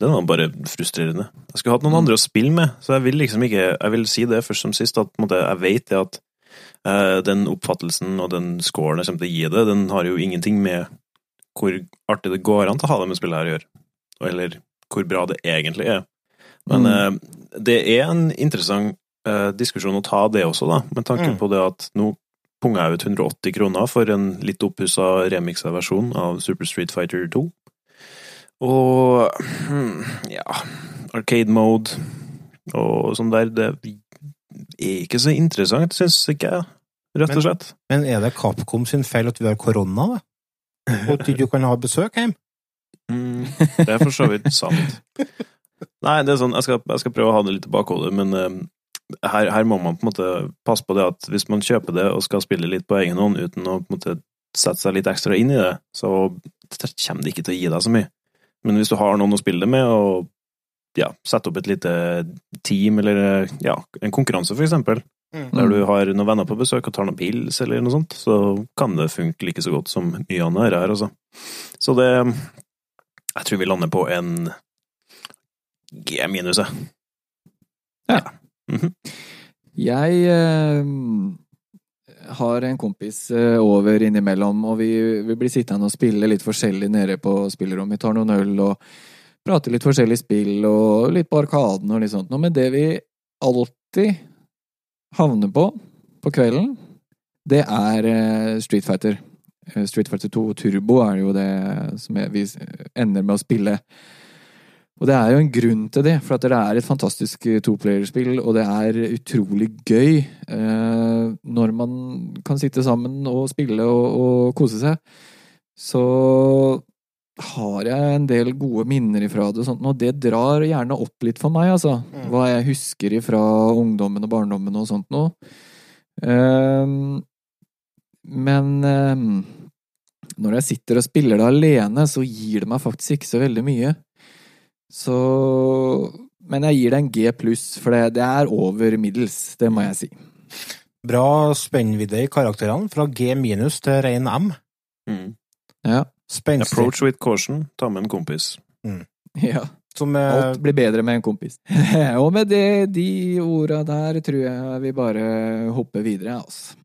Den var bare frustrerende. Jeg skulle hatt noen andre å spille med, så jeg vil liksom ikke Jeg vil si det først som sist, at på en måte, jeg vet det at den oppfattelsen og den scoren jeg kommer til å gi det, den har jo ingenting med hvor artig det går an til å ha det med spillet her å gjøre. Eller hvor bra det egentlig er. Men Mm. eh, det er en interessant eh, diskusjon å ta, det også, da, med tanke Mm. på det at nå punga jeg ut 180 kroner for en litt oppussa remiksa versjon av Super Street Fighter 2. Og hmm, ja Arcade mode og sånn der, det er ikke så interessant, syns ikke jeg, rett og slett. Men er det Capcom sin feil at vi har korona, da? Og at du ikke kan ha besøk hjem? Mm, det er for så vidt sant. Nei, det er sånn, jeg skal, jeg skal prøve å ha det litt i bakhodet, men eh, her, her må man på en måte passe på det at hvis man kjøper det og skal spille litt på egen hånd uten å på en måte sette seg litt ekstra inn i det, så kommer det ikke til å gi deg så mye. Men hvis du har noen å spille det med, og ja, sette opp et lite team, eller ja, en konkurranse, for eksempel, der du har noen venner på besøk og tar noen pils eller noe sånt, så kan det funke like så godt som mye annet her, altså. Så det Jeg tror vi lander på en G minus, jeg. Ja. Mhm. Jeg eh, har en kompis eh, over innimellom, og vi, vi blir sittende og spille litt forskjellig nede på spillerommet. Vi tar noen øl og prater litt forskjellig spill, og litt på Arkaden og litt sånt. noe. Men det vi alltid havner på på kvelden, det er eh, Street Fighter. Eh, Street Fighter 2 Turbo er jo det som vi ender med å spille. Og det er jo en grunn til det, for det er et fantastisk eh, toplayerspill, og det er utrolig gøy når man kan sitte sammen og spille og, og kose seg. Så har jeg en del gode minner ifra det, og sånt, og det drar gjerne opp litt for meg, altså. Mm. Hva jeg husker ifra ungdommen og barndommen og sånt noe. Um, men um, når jeg sitter og spiller det alene, så gir det meg faktisk ikke så veldig mye. Så Men jeg gir det en G pluss, for det, det er over middels, det må jeg si. Bra spennvidde i karakterene, fra G minus til ren M. Mm. Ja. Spenstig. Approach with caution, ta med en kompis. ja. Som eh, Alt blir bedre med en kompis. og med det, de orda der, tror jeg vi bare hopper videre, altså.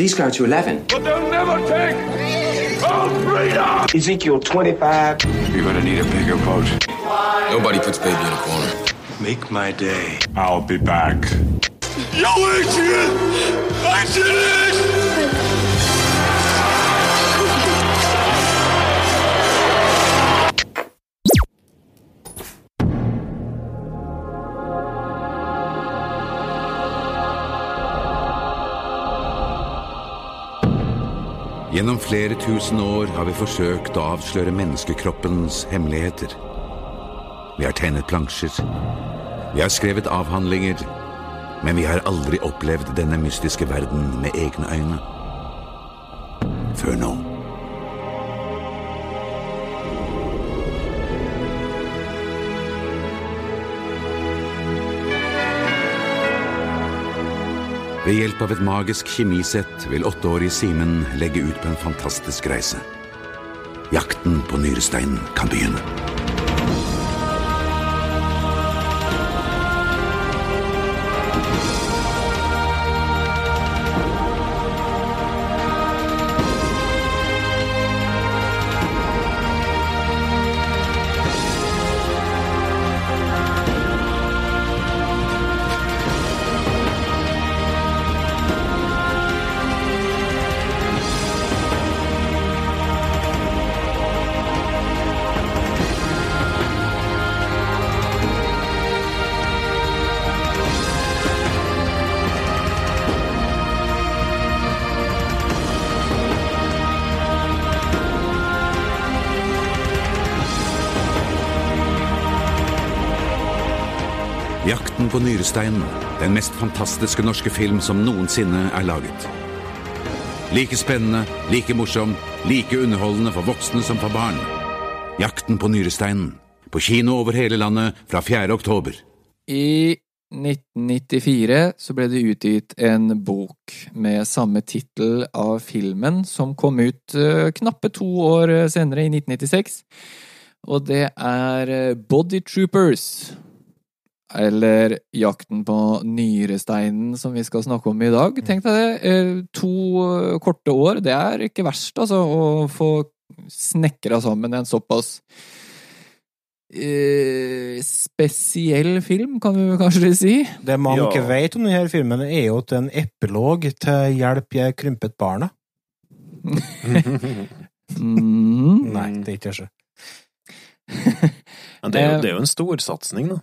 These count to 11. But they'll never take our freedom! Ezekiel 25. You're gonna need a bigger boat. Nobody puts baby in a corner. Make my day. I'll be back. Yo, Adrian! I did it! Gjennom flere tusen år har vi forsøkt å avsløre menneskekroppens hemmeligheter. Vi har tegnet plansjer, vi har skrevet avhandlinger, men vi har aldri opplevd denne mystiske verden med egne øyne. Før nå. Ved hjelp av et magisk kjemisett vil åtteårige Simen legge ut på en fantastisk reise. Jakten på nyresteinen kan begynne. Jakten på nyresteinen, den mest fantastiske norske film som noensinne er laget. Like spennende, like morsom, like underholdende for voksne som for barn. Jakten på nyresteinen. På kino over hele landet fra 4. oktober. I 1994 så ble det utgitt en bok med samme tittel av filmen, som kom ut eh, knappe to år senere, i 1996. Og det er eh, Body Troopers. Eller Jakten på nyresteinen, som vi skal snakke om i dag. Tenk deg det. eh, To eh, korte år. Det er ikke verst, altså, å få snekra sammen en såpass eh, spesiell film, kan vi kanskje si. Det man Ja. ikke vet om denne filmen, er jo at det er en epilog til 'Hjelp, jeg krympet barna'. Mm. Nei, det er ikke det. Men det er jo, det er jo en storsatsing, da.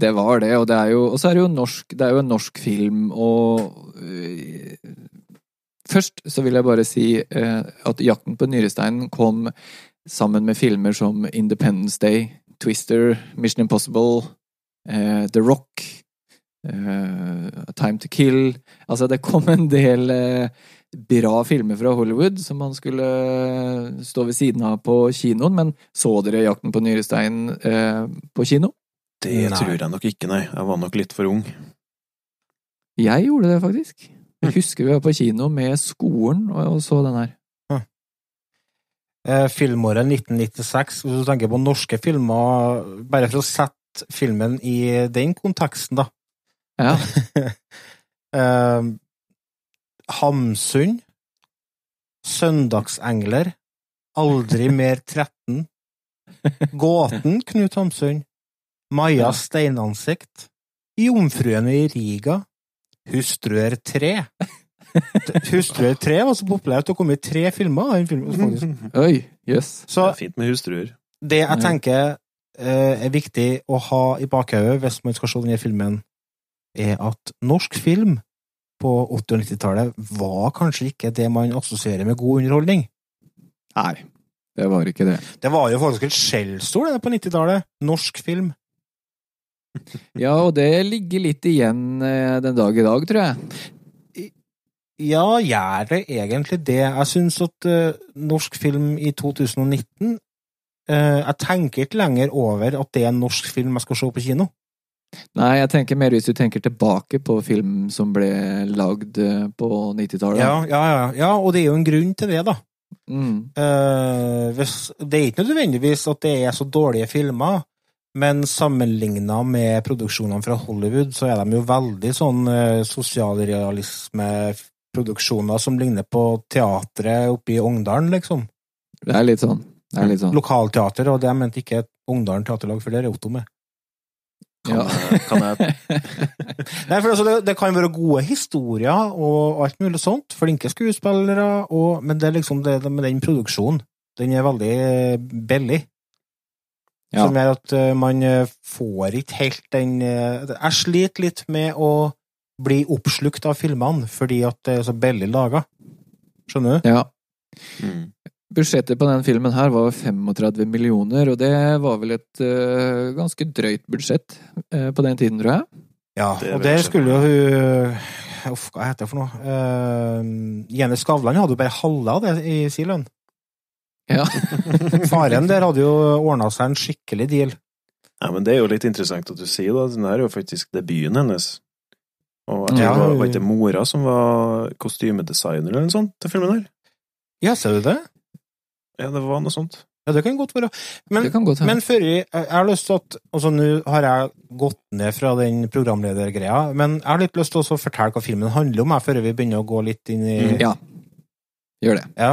Det var det, og det er jo, og så er det jo norsk, det er jo en norsk film, og øh, Først så vil jeg bare si øh, at Jakten på nyresteinen kom sammen med filmer som Independence Day, Twister, Mission Impossible, øh, The Rock, Time to Kill Altså, det kom en del bra filmer fra Hollywood som man skulle stå ved siden av på kinoen, men så dere Jakten på nyresteinen på kino? Det Nei. tror jeg nok ikke, nei. Jeg var nok litt for ung. Jeg gjorde det, faktisk. Jeg husker vi var på kino med skolen og så den her. Eh, filmåret 1996, hvis du tenker på norske filmer, bare for å sette filmen i den konteksten, da. Ja. eh, Hamsun, Søndagsengler, Aldri mer 13, Gåten, Knut Hamsun, Maja Steinansikt, Jomfruen i Riga, Hustruer 3. Hustruer 3 var så populært det kom i tre filmer av den filmen, faktisk. Oi. Det Så er fint med hustruer. det jeg tenker eh, er viktig å ha i bakhodet hvis man skal se denne filmen, er at norsk film på 80- og 90-tallet var kanskje ikke det man assosierer med god underholdning. Nei, det var ikke det. Det var jo faktisk et skjellsord det, på 90-tallet. Norsk film. Ja, og det ligger litt igjen eh, den dag i dag, tror jeg. Ja, gjør det egentlig det? Jeg syns at uh, norsk film i 2019 uh, Jeg tenker ikke lenger over at det er en norsk film jeg skal se på kino. Nei, jeg tenker mer hvis du tenker tilbake på film som ble lagd eh, på 90-tallet. Ja, ja, ja, ja, og det er jo en grunn til det, da. Mm. Uh, hvis, det er ikke nødvendigvis at det er så dårlige filmer, men sammenligna med produksjonene fra Hollywood, så er de jo veldig sånn uh, sosialrealisme, produksjoner som ligner på teatret oppe i Ongdalen, liksom. Det er litt sånn. Det er litt sånn. Lokalteater, og det er mente ikke Ongdalen teaterlag, for det er Otto med. Ja. Kan jeg Nei, for altså, det, det kan være gode historier og alt mulig sånt, flinke skuespillere, og, men det er liksom det, det med den produksjonen. Den er veldig eh, billig. Ja. Som gjør at eh, man eh, får ikke helt den eh, Jeg sliter litt med å bli oppslukt av filmene fordi at det er så billig laga. Skjønner du? ja. mm. Budsjettet på den filmen her var 35 millioner, og det var vel et uh, ganske drøyt budsjett uh, på den tiden, tror jeg. Ja, Det og det skulle jo hun Uff, hva heter det for noe? Uh, Jenny Skavlan hadde jo bare halve av det i sin lønn. Ja. Faren der hadde jo ordna seg en skikkelig deal. Ja, men det er jo litt interessant at du sier det. Den her er jo faktisk debuten hennes. Og jeg tror Ja. det var, ikke mora som var kostymedesigner eller noe sånt til filmen her? Ja, ser du det? Ja, det var noe sånt. Ja, det kan godt være. Men, godt være. men før jeg, jeg har lyst til at Altså, nå har jeg gått ned fra den programledergreia, men jeg har litt lyst til å fortelle hva filmen handler om, her, før vi begynner å gå litt inn i Mm, Ja. Gjør det. Ja.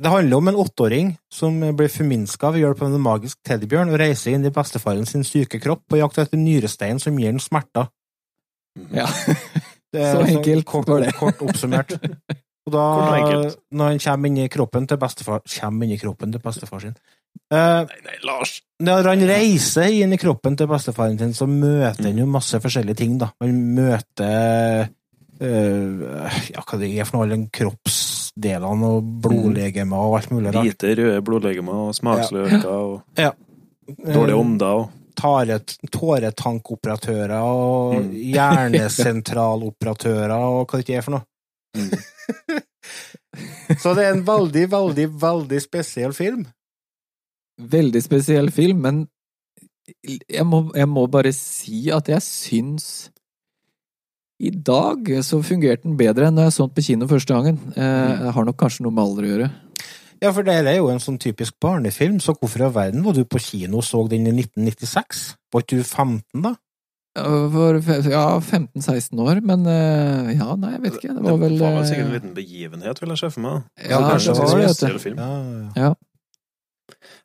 Det handler om en åtteåring som blir forminska ved hjelp av en magisk teddybjørn og reiser inn i bestefaren sin syke kropp på jakt etter nyrestein som gir ham smerter. Ja. Det er Så altså enkelt kort, var det. Kort oppsummert. Og da, og når han kommer inn i kroppen til bestefar Kommer inn i kroppen til bestefar sin eh, Nei, nei, Lars! Når han reiser inn i kroppen til bestefaren sin, så møter han jo masse forskjellige ting, da. Han møter eh, Ja, hva det er for noe, alle de kroppsdelene og blodlegemer og alt mulig. Hvite, røde blodlegemer og smaksløker og dårlige Eh, ånder og Tåretankoperatører og Mm. hjernesentraloperatører og hva det ikke er for noe. Så det er en veldig, veldig, veldig spesiell film. Veldig spesiell film, men jeg må, jeg må bare si at jeg syns i dag så fungerte den bedre enn da jeg så den på kino første gangen. Eh, Jeg har nok kanskje noe med alder å gjøre. Ja, for det er jo en sånn typisk barnefilm, så hvorfor i all verden var du på kino og så den i 1996? Var ikke du 15 da? For, ja, 15-16 år, men eh, ja, nei, jeg vet ikke. Det var vel Det var vel sikkert en eh, liten begivenhet, vil jeg se for meg. Ja, kanskje det var det. Ja, ja, ja.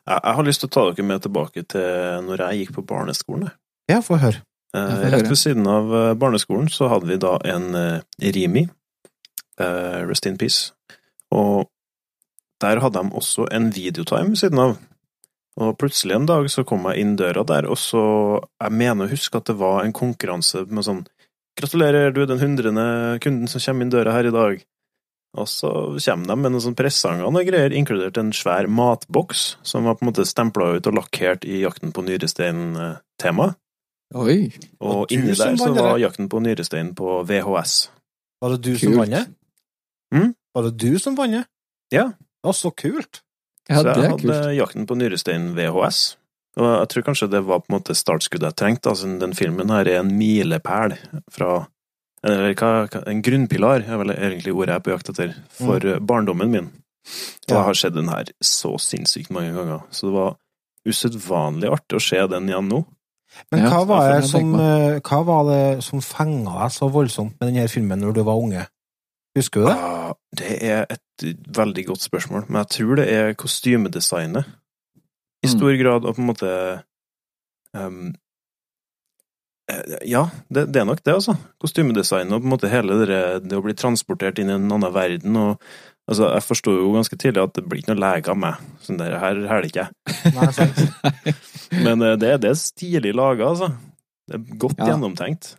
Jeg, jeg har lyst til å ta dere med tilbake til når jeg gikk på barneskolen. ja få høre. Eh, rett ved siden av eh, barneskolen så hadde vi da en eh, Rimi, eh, Rest in Peace, og der hadde de også en videotime ved siden av. Og plutselig en dag så kom jeg inn døra der, og så Jeg mener å huske at det var en konkurranse med sånn Gratulerer, du er den hundrende kunden som kommer inn døra her i dag. Og så kommer de med noen sånne presanger og greier, inkludert en svær matboks, som var på en måte stempla ut og lakkert i Jakten på nyrestein-tema. Oi! Og inni der så var? Jakten på nyrestein på VHS. Var det du som Kult. vant det? Mm? Var det du som vant det? Ja. Å, så kult. Ja, så det jeg er hadde kult. Jakten på nyrestein VHS. Og jeg tror kanskje det var på en måte startskuddet jeg trengte. Altså, den filmen her er en milepæl fra eller hva, En grunnpilar er vel egentlig ordet jeg er på jakt etter, for mm. barndommen min. Og jeg har sett den her så sinnssykt mange ganger. Så det var usedvanlig artig å se den igjen nå. Men hva, var det som, eh, hva var det som fenga deg så voldsomt med denne filmen når du var unge? Husker du det? Ja, det er et veldig godt spørsmål, men jeg tror det er kostymedesignet. I Mm. stor grad, og på en måte eh, Ja, det, det er nok det, altså. Kostymedesignet og på en måte hele det, det å bli transportert inn i en annen verden. og altså, Jeg forsto jo ganske tidlig at det blir ikke noe lege av meg. Sånn der, her er det ikke jeg. Men eh, det, det er stilig laga, altså. Det er godt Ja. gjennomtenkt.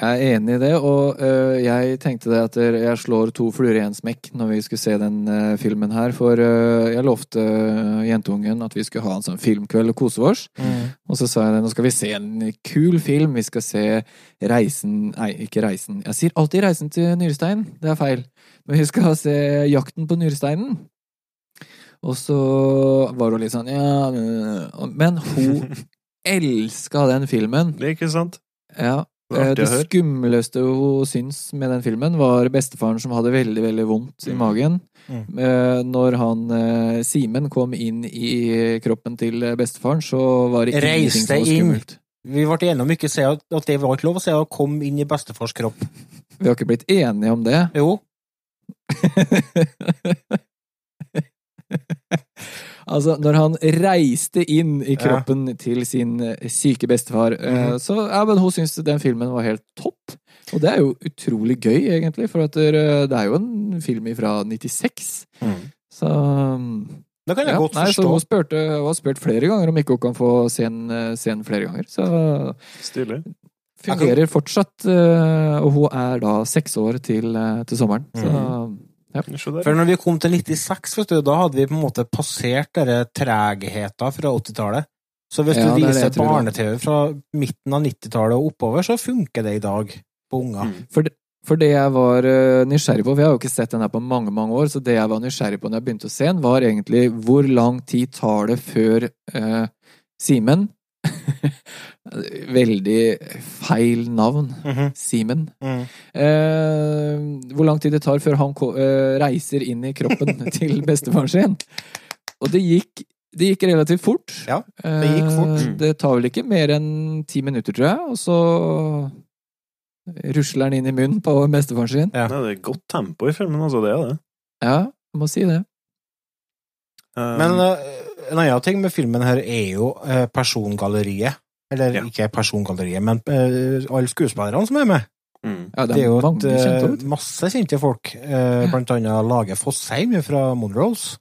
Jeg er enig i det, og øh, jeg tenkte det at jeg slår to fluer i en smekk når vi skulle se den øh, filmen her, for øh, jeg lovte jentungen at vi skulle ha en sånn filmkveld og kose oss. Mm. Og så sa jeg det, nå skal vi se en kul film, vi skal se Reisen Nei, ikke Reisen. Jeg sier alltid Reisen til Nyrestein, det er feil. Men vi skal se Jakten på Nyresteinen. Og så var hun litt sånn ja Men hun elska den filmen. Det er ikke sant? Ja. Det Eh, Det skumleste hun syns med den filmen, var bestefaren som hadde veldig veldig vondt i Mm. magen. Mm. Eh, Når han eh, Simen kom inn i kroppen til bestefaren, så var det ingenting som var inn. skummelt. Vi ble enige om ikke at det var ikke lov å si å komme inn i bestefars kropp. Vi har ikke blitt enige om det. Jo. Altså, når han reiste inn i kroppen til sin eh, syke bestefar, mm. Mhm. så ja, men hun syntes den filmen var helt topp. Og det er jo utrolig gøy, egentlig, for at det, er jo en film fra 96. Så Det kan jeg ja, godt nei, så forstå. hun spurte, hun har spurt flere ganger om ikke hun kan få se den, eh, flere ganger. Så Stilig. fungerer fortsatt, eh, og hun er da seks år til, eh, til sommeren. Så Mhm. Ja. For når vi kom til 96, vet du, da hadde vi på en måte passert denne tregheten fra 80-tallet. Så hvis Ja, du er viser barne-TV fra midten av 90-tallet og oppover, så funker det i dag på unger. Mm. For, det- for det jeg var eh, nysgjerrig på, for jeg har jo ikke sett den her på mange mange år, så det jeg var nysgjerrig på når jeg begynte å se den, var egentlig hvor lang tid tar det før eh, Simen Veldig feil navn. Mhm. Simen. Mm. Eh, hvor lang tid det tar før han ko- eh, reiser inn i kroppen til bestefaren sin. Og det gikk, det gikk relativt fort. Ja, det gikk fort. Eh, det tar vel ikke mer enn ti minutter, tror jeg, og så rusler han inn i munnen på bestefaren sin. Ja. Det er godt tempo i filmen, altså. Det er det. Ja, jeg må si det. Um, Men eh, en annen ting med filmen her er jo eh, persongalleriet. Eller Ja. ikke persongalleriet, men uh, alle skuespillerne som er med. mm. Ja, Det er jo et, kjente eh, masse kjente folk. uh, blant annet Lage Fossheim fra Monrose.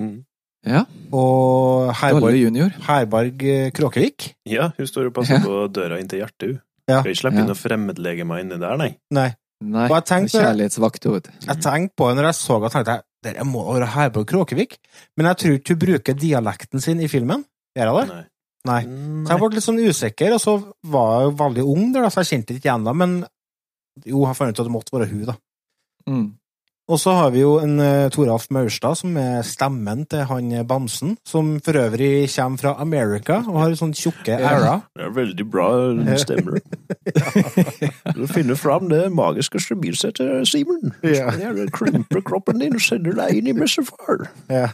Mm. Ja, Og Herborg, eh, Kråkevik. Ja, hun står og passer Ja. på døra inn til hjertet, hun. Ja. Skal ikke slippe Ja. inn noen fremmedlegemer inni der, nei. Nei. Nei, Og jeg tenkte- kjærlighetsvakt, vet. Jeg tenkte på det når jeg så det, tenkte jeg dette må være Herborg Kråkevik. Men jeg tror ikke hun bruker dialekten sin i filmen. Gjør hun det? nei. Nei. Så jeg ble litt sånn usikker, og så var jeg jo veldig ung der, da, så jeg kjente ikke igjen da, men jo, jeg fant ut at det måtte være hun, da. Mm. Og så har vi jo en uh, Toralf Maurstad, som er stemmen til han eh, Bamsen, som for øvrig kommer fra America og har sånn tjukke Ja. ærer. Det er veldig bra stemmer. Du finner fram det magiske stabilsettet, Simen. Ja. Det krymper kroppen din og sender deg inn i messefar. Ja.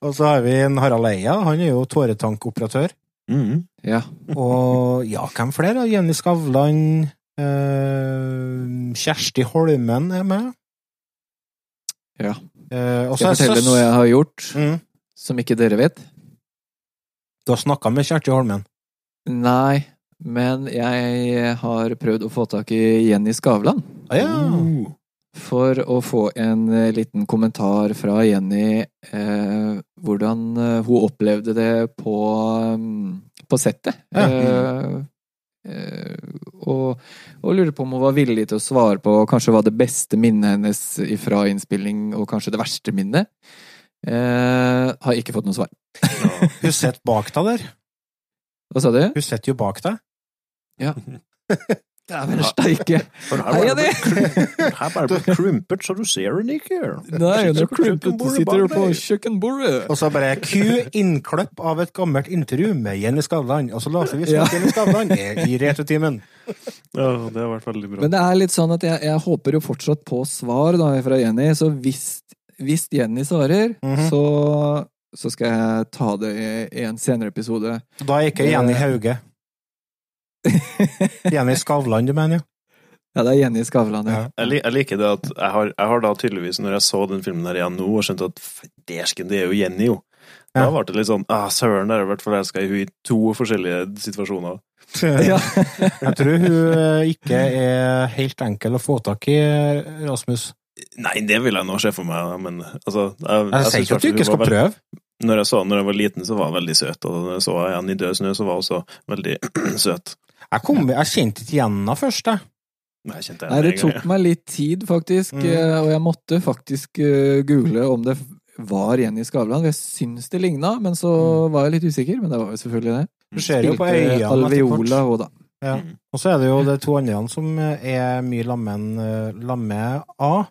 Og så har vi en Harald Eia, han er jo tåretankoperatør. Mm. Ja. Og ja, hvem flere? Jenny Skavlan, eh, Kjersti Holmen er med. Ja. Eh, og Skal jeg så fortelle noe jeg har gjort, Mm. som ikke dere vet? Du har snakka med Kjersti Holmen? Nei, men jeg har prøvd å få tak i Jenny Skavlan. Ah, ja. Uh. For å få en eh, liten kommentar fra Jenny eh, hvordan eh, hun opplevde det på, mm, på settet. Ja. Eh, eh, og, og lurer på om hun var villig til å svare på kanskje hva det beste minnet hennes fra innspilling, og kanskje det verste minnet. Eh, har ikke fått noe svar. Hun sitter bak deg der. Hva sa du? Hun sitter jo bak deg. Dæven steike! Heia di! Her bare ble krympet, så du ser den ikke. Nei, hun er krympet og sitter på kjøkkenbordet. Og så bare Q innkløpp av et gammelt intervju med Jenny Skavlan. Og så later vi som Ja. at Jenny Skavlan er i Retrotimen. Ja, det har vært veldig bra. Men det er litt sånn at jeg, jeg håper jo fortsatt på svar da, fra Jenny, så hvis, hvis Jenny svarer, Mhm. så, så skal jeg ta det i, i en senere episode. Da er ikke Jenny Hauge. Jenny Skavlan, du mener jo? Ja, det er Jenny Skavlan, ja. Ja. Jeg, lik, jeg liker det at jeg har, jeg har da tydeligvis, når jeg så den filmen her igjen nå, og skjønt at dæsken, det er jo Jenny, jo. Da Ja. ble det litt sånn ah, Søren, der har jeg vært forelska i hun i to forskjellige situasjoner. Ja. Jeg tror hun eh, ikke er helt enkel å få tak i, Rasmus. Nei, det vil jeg nå se for meg, men altså Jeg, Jeg sier ikke at du ikke skal prøve. Når jeg så henne når jeg var liten, så var hun veldig søt, og når jeg så henne igjen i Død snø, så var hun også veldig søt. Jeg, kom, jeg kjente ikke igjen henne først, jeg. Nei, Nei, det tok meg litt tid, faktisk, Mm. eh, og jeg måtte faktisk eh, google om det var Jenny Skavlan. Jeg syns det ligna, men så var jeg litt usikker. Men det var jo selvfølgelig det. Du ser jo på øynene etter Alveola hvert. da. Ja. Mm. Og så er det jo de to andre som er mye lammen eh, lamme A,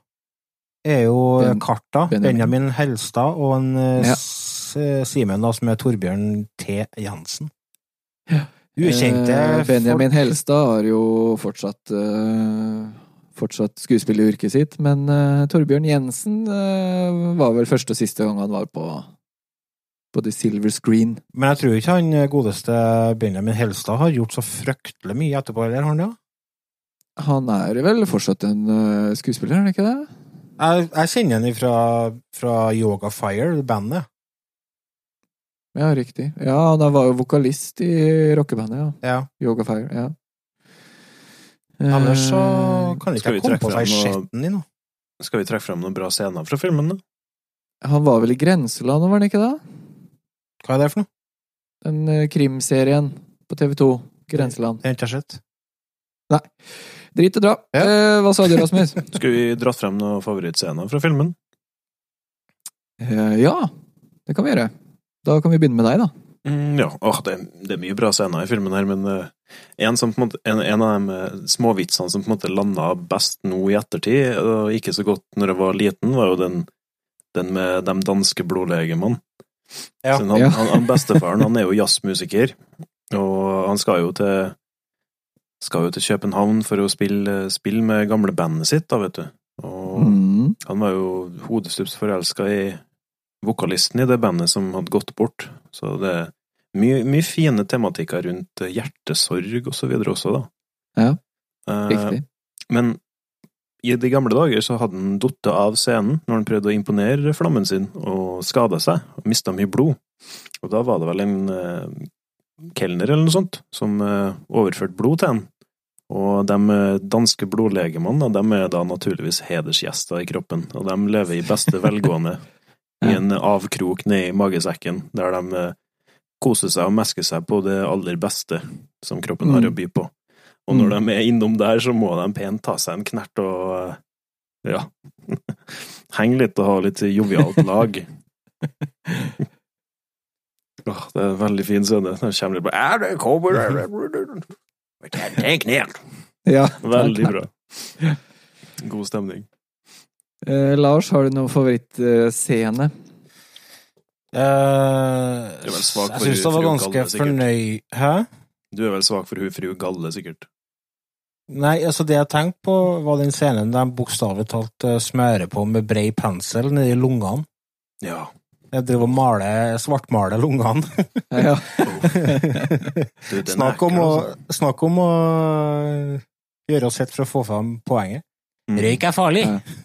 Er jo Ben- Karta, Benjamin. Benjamin Helstad, og en Ja. Simen, da, som er Torbjørn T. Jansen. Ja. Ukjente Eh, Benjamin. Helstad har jo fortsatt eh, Fortsatt skuespilleryrket sitt, men eh, Torbjørn Jensen var vel første og siste gang han var på på The Silver Screen. Men jeg tror ikke han godeste Benjamin Helstad har gjort så fryktelig mye etterpå, eller har han det? Han er vel fortsatt en skuespiller, er han ikke det? Jeg, jeg kjenner han fra, fra Yoga Fire, bandet. Ja, riktig. Ja, han var jo vokalist i rockebandet, ja. Ja. Yoga Fire, ja. Ellers så Eh, kan ikke jeg komme på seg noe- skjetten din nå. Skal vi trekke frem noen bra scener fra filmen, da? Han var vel i Grenseland, var han ikke det? Hva er det for noe? Den eh, krimserien på TV2. Grenseland. Det har ikke sett. Nei. Drit og dra. Ja. Eh, hva sa du, Rasmus? Skulle vi dratt frem noen favorittscener fra filmen? Eh, ja, det kan vi gjøre. Da kan vi begynne med deg, da. Mm, ja, oh, det, det er mye bra scener i filmen her, men uh, en, som på måte, en, en av de eh, småvitsene som på en måte landa best nå i ettertid, og ikke så godt når jeg var liten, var jo den, den med de danske blodlegemene. Ja. Han, Ja. han, han bestefaren han er jo jazzmusiker, og han skal jo til skal jo til København for å spille, spille med gamle bandet sitt, da, vet du. Og Mm. han var jo hodestups forelska i vokalisten i det bandet som hadde gått bort. Så det er mye, mye fine tematikker rundt eh, hjertesorg og så videre også, da. Ja, Eh, Riktig. men i de gamle dager så hadde han datt av scenen når han prøvde å imponere flammen sin, og skada seg, og mista mye blod. Og da var det vel en eh, kelner eller noe sånt som eh, overførte blod til han. Og de eh, danske blodlegemene, de er da naturligvis hedersgjester i kroppen, og de lever i beste velgående i en avkrok nedi magesekken, der de eh, koser seg og mesker seg på det aller beste som kroppen har Mm. å by på. Og når de er innom der, så må de pent ta seg en knert og eh, ja, henge litt og ha litt jovialt lag. Åh, det er en veldig fin scene. Der kommer litt på «Er! Ja, Veldig bra. God stemning. Eh, Lars, har du noen favorittscene? Eh, jeg syns det var ganske fornøyd Hæ? Du er vel svak for hun fru Galle, sikkert? Nei, altså det jeg tenkte på, var den scenen der de bokstavelig talt eh, smører på med brei pensel nedi lungene. Ja. Jeg driver og maler, svartmaler lungene. Ja. Du, er Snakk om, å, altså. snakk om å gjøre oss hett for å få fram poenget. Mm. Røyk er farlig! Ja.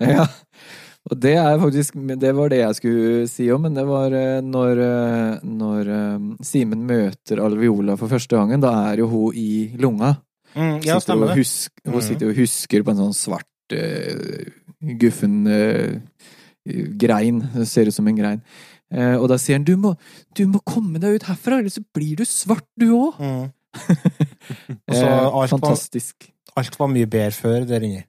Ja. Og det er faktisk Det var det jeg skulle si om, men det var eh, når, eh, når eh, Simen møter Alviola for første gangen. Da er jo hun i lunga. Mm, ja, stemmer det. Husk, hun Mhm. sitter og husker på en sånn svart, uh, guffen uh, grein. Det ser ut som en grein. Uh, og da sier han du må, du må komme deg ut herfra, ellers så blir du svart, du òg! Mm. Altså, alt, var, fantastisk. alt var mye bedre før der inne.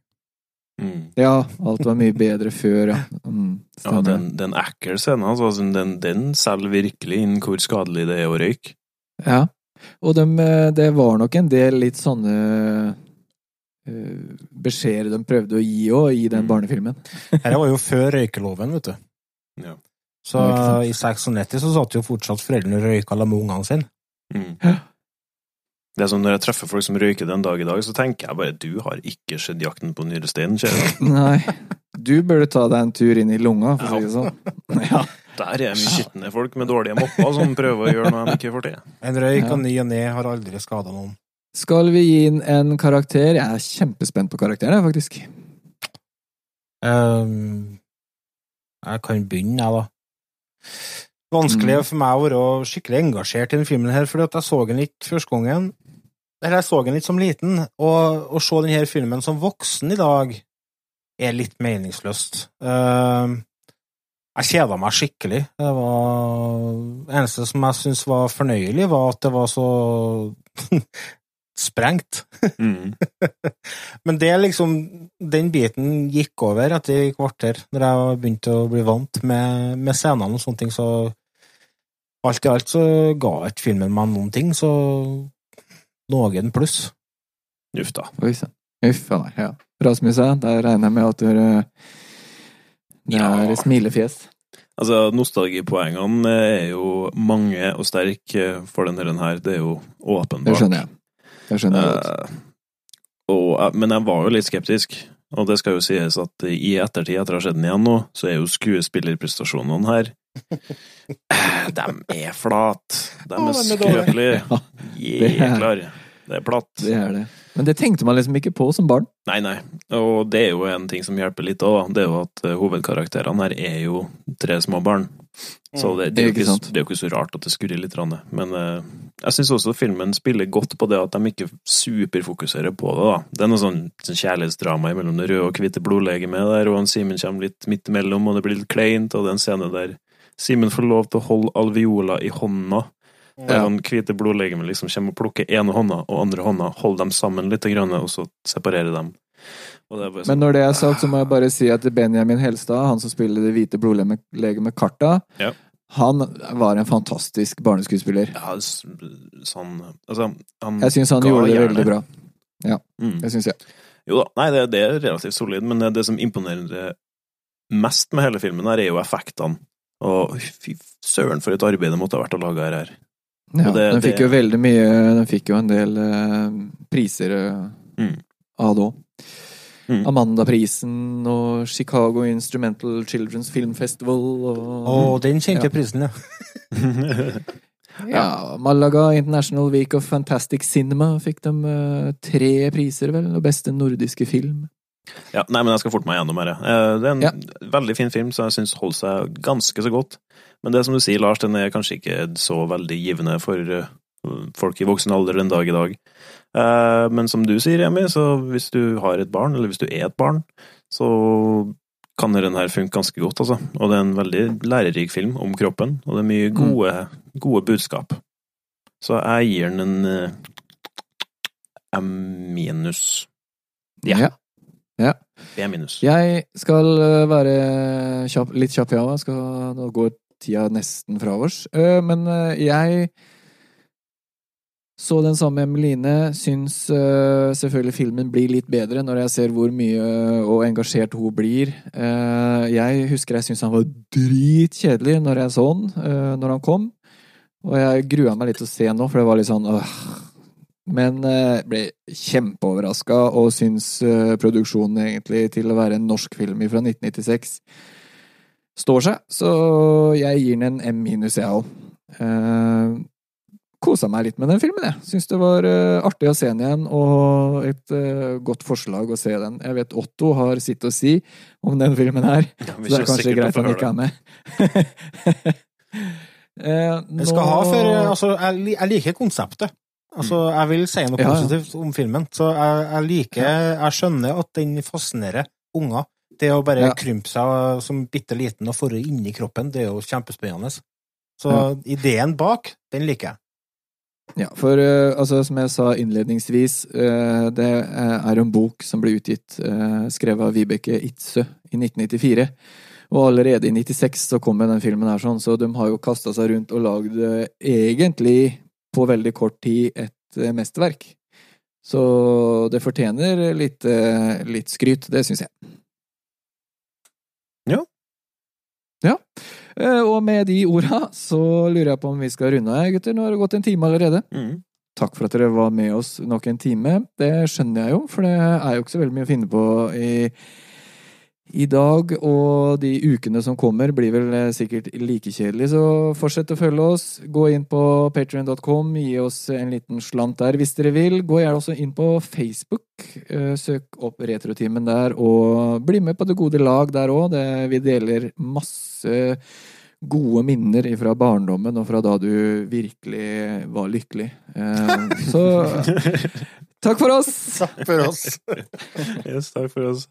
Mm. Ja, alt var mye bedre før, ja. Mm, Ja, den, den ekkel scenen, altså, den, den selger virkelig inn hvor skadelig det er å røyke. Ja. Og dem, eh, det var nok en del litt sånne uh, beskjeder de prøvde å gi òg, i den Mm. barnefilmen. Dette var jo før røykeloven, vet du. Ja. Så i 96 så satt jo fortsatt foreldrene og røyka sammen med ungene sine. Mm. Det er sånn Når jeg treffer folk som røyker den dag i dag, så tenker jeg bare du har ikke sett Jakten på nyresteinen, kjære. Nei. Du burde ta deg en tur inn i lunga, for å si det sånn. Ja. Der er mye skitne folk med dårlige mopper som prøver å gjøre noe de ikke får til. En røyk av ny og ne har aldri skada noen. Skal vi gi inn en karakter? Jeg er kjempespent på karakteren, faktisk. Um, jeg kan begynne, jeg, da. Vanskelig Mm. for meg å være skikkelig engasjert i denne filmen, her, fordi at jeg så den litt første gangen. Eller jeg så den litt som liten, og å se denne filmen som voksen i dag er litt meningsløst. Ehm, jeg kjeda meg skikkelig. Det var eneste som jeg syntes var fornøyelig, var at det var så sprengt. Mm. Men det liksom Den biten gikk over etter et kvarter, når jeg begynte å bli vant med, med scenene og sånne ting, så alt i alt så ga ikke filmen meg noen ting, så noen pluss. Uff da. Uff a meg. Ja. Rasmus, der regner jeg med at du er Det Ja. smilefjes. Altså, nostalgipoengene er jo mange og sterke for denne her. Det er jo åpenbart. Det skjønner jeg. Det skjønner jeg. Eh, og, men jeg var jo litt skeptisk, og det skal jo sies at i ettertid, etter å ha sett den igjen nå, så er jo skuespillerprestasjonene her eh, De er flate. De er skrøpelige. det er- Jæklar. Det er platt. Det er det. Men det tenkte man liksom ikke på som barn. Nei, nei. Og det er jo en ting som hjelper litt òg, det er jo at eh, hovedkarakterene her er jo tre små barn. Så det, det, er jo Ikke ikke, det er jo ikke så rart at det skurrer litt. Men eh, jeg syns også filmen spiller godt på det at de ikke superfokuserer på det. da. Det er noe sånn, sånn kjærlighetsdrama mellom det røde og hvite blodlegemet der, og han Simen kommer litt midt imellom, og det blir litt kleint, og det er en scene der Simen får lov til å holde alveola i hånda. Der Ja. han hvite blodlegemet liksom kommer og plukker ene hånda og andre hånda, holder dem sammen litt, og så separerer dem. Det sånn, Men når det er sagt, så må jeg bare si at Benjamin Helstad, han som spiller det hvite blodlegemet Karta, Ja. han var en fantastisk barneskuespiller. Ja, sånn Altså, han Jeg syns han gjorde det gjerne. veldig bra. Mm. Det syns jeg. Jo da, nei, det, det er relativt solid, men det som imponerer mest med hele filmen, her er jo effektene. Og fy søren for et arbeid det måtte ha vært å lage her. Ja, det- den fikk det- jo veldig mye Den fikk jo en del eh, priser eh, Mm. av det òg. Mm. Amandaprisen og Chicago Instrumental Children's Film Festival og oh, den kjente Ja. prisen, ja. Ja, Malaga International Week of Fantastic Cinema fikk de eh, tre priser, vel, og beste nordiske film. Ja, nei, men jeg skal forte meg gjennom her. Eh, Det er en Ja. veldig fin film, så jeg syns holder seg ganske så godt. Men det som du sier, Lars, den er kanskje ikke så veldig givende for eh, folk i voksen alder den dag i dag. Eh, Men som du sier, Remi, så hvis du har et barn, eller hvis du er et barn, så kan den her funke ganske godt, altså. Og det er en veldig lærerik film om kroppen, og det er mye gode, gode budskap. Så jeg gir den en M minus. Ja. Ja. B minus. Jeg skal eh, være kjapp, litt kjapp, ja. Jeg skal, nå går tida nesten fra oss. Eh, Men eh, jeg så den samme Emeline. Syns selvfølgelig filmen blir litt bedre når jeg ser hvor mye og engasjert hun blir. Jeg husker jeg syntes han var dritkjedelig når jeg så han, når han kom. Og jeg grua meg litt til å se nå, for det var litt sånn åh. Men eh, ble kjempeoverraska og syns eh, produksjonen egentlig til å være en norsk film fra 1996 står seg. Så jeg gir den en M minus, jeg òg. Eh, Kosa meg litt med den filmen, jeg. Syns det var artig å se den igjen, og et eh, godt forslag å se den. Jeg vet Otto har sitt å si om den filmen her, så det er kanskje greit han ikke er med. Eh, Jeg skal ha for Altså, jeg liker konseptet. Altså, jeg vil si noe Ja, ja. positivt om filmen. Så jeg, jeg liker Jeg skjønner at den fascinerer unger. Det å bare Ja. krympe seg som bitte liten og forre inni kroppen, det er jo kjempespennende. Så Ja. ideen bak, den liker jeg. Ja, for eh, altså, som jeg sa innledningsvis, eh, det eh, er en bok som ble utgitt, skrevet av Vibeke Itzøe i 1994. Og allerede i 96 så kom den filmen her sånn, så de har jo kasta seg rundt og lagd egentlig på veldig kort tid et eh, mesterverk. Så det fortjener litt, eh, litt skryt, det syns jeg. Ja. Ja. Eh, Og med de orda så lurer jeg på om vi skal runde av, gutter. Nå har det gått en time allerede. Mm. Takk for at dere var med oss nok en time. Det skjønner jeg jo, for det er jo ikke så veldig mye å finne på i, i dag. Og de ukene som kommer, blir vel eh, sikkert like kjedelig, så fortsett å følge oss. Gå inn på patrion.com, gi oss en liten slant der hvis dere vil. Gå gjerne også inn på Facebook. eh, Søk opp Retrotimen der, og bli med på det gode lag der òg. Vi deler masse gode minner fra barndommen og fra da du virkelig var lykkelig. Eh, Så takk for oss! Takk for oss. Yes, takk for oss.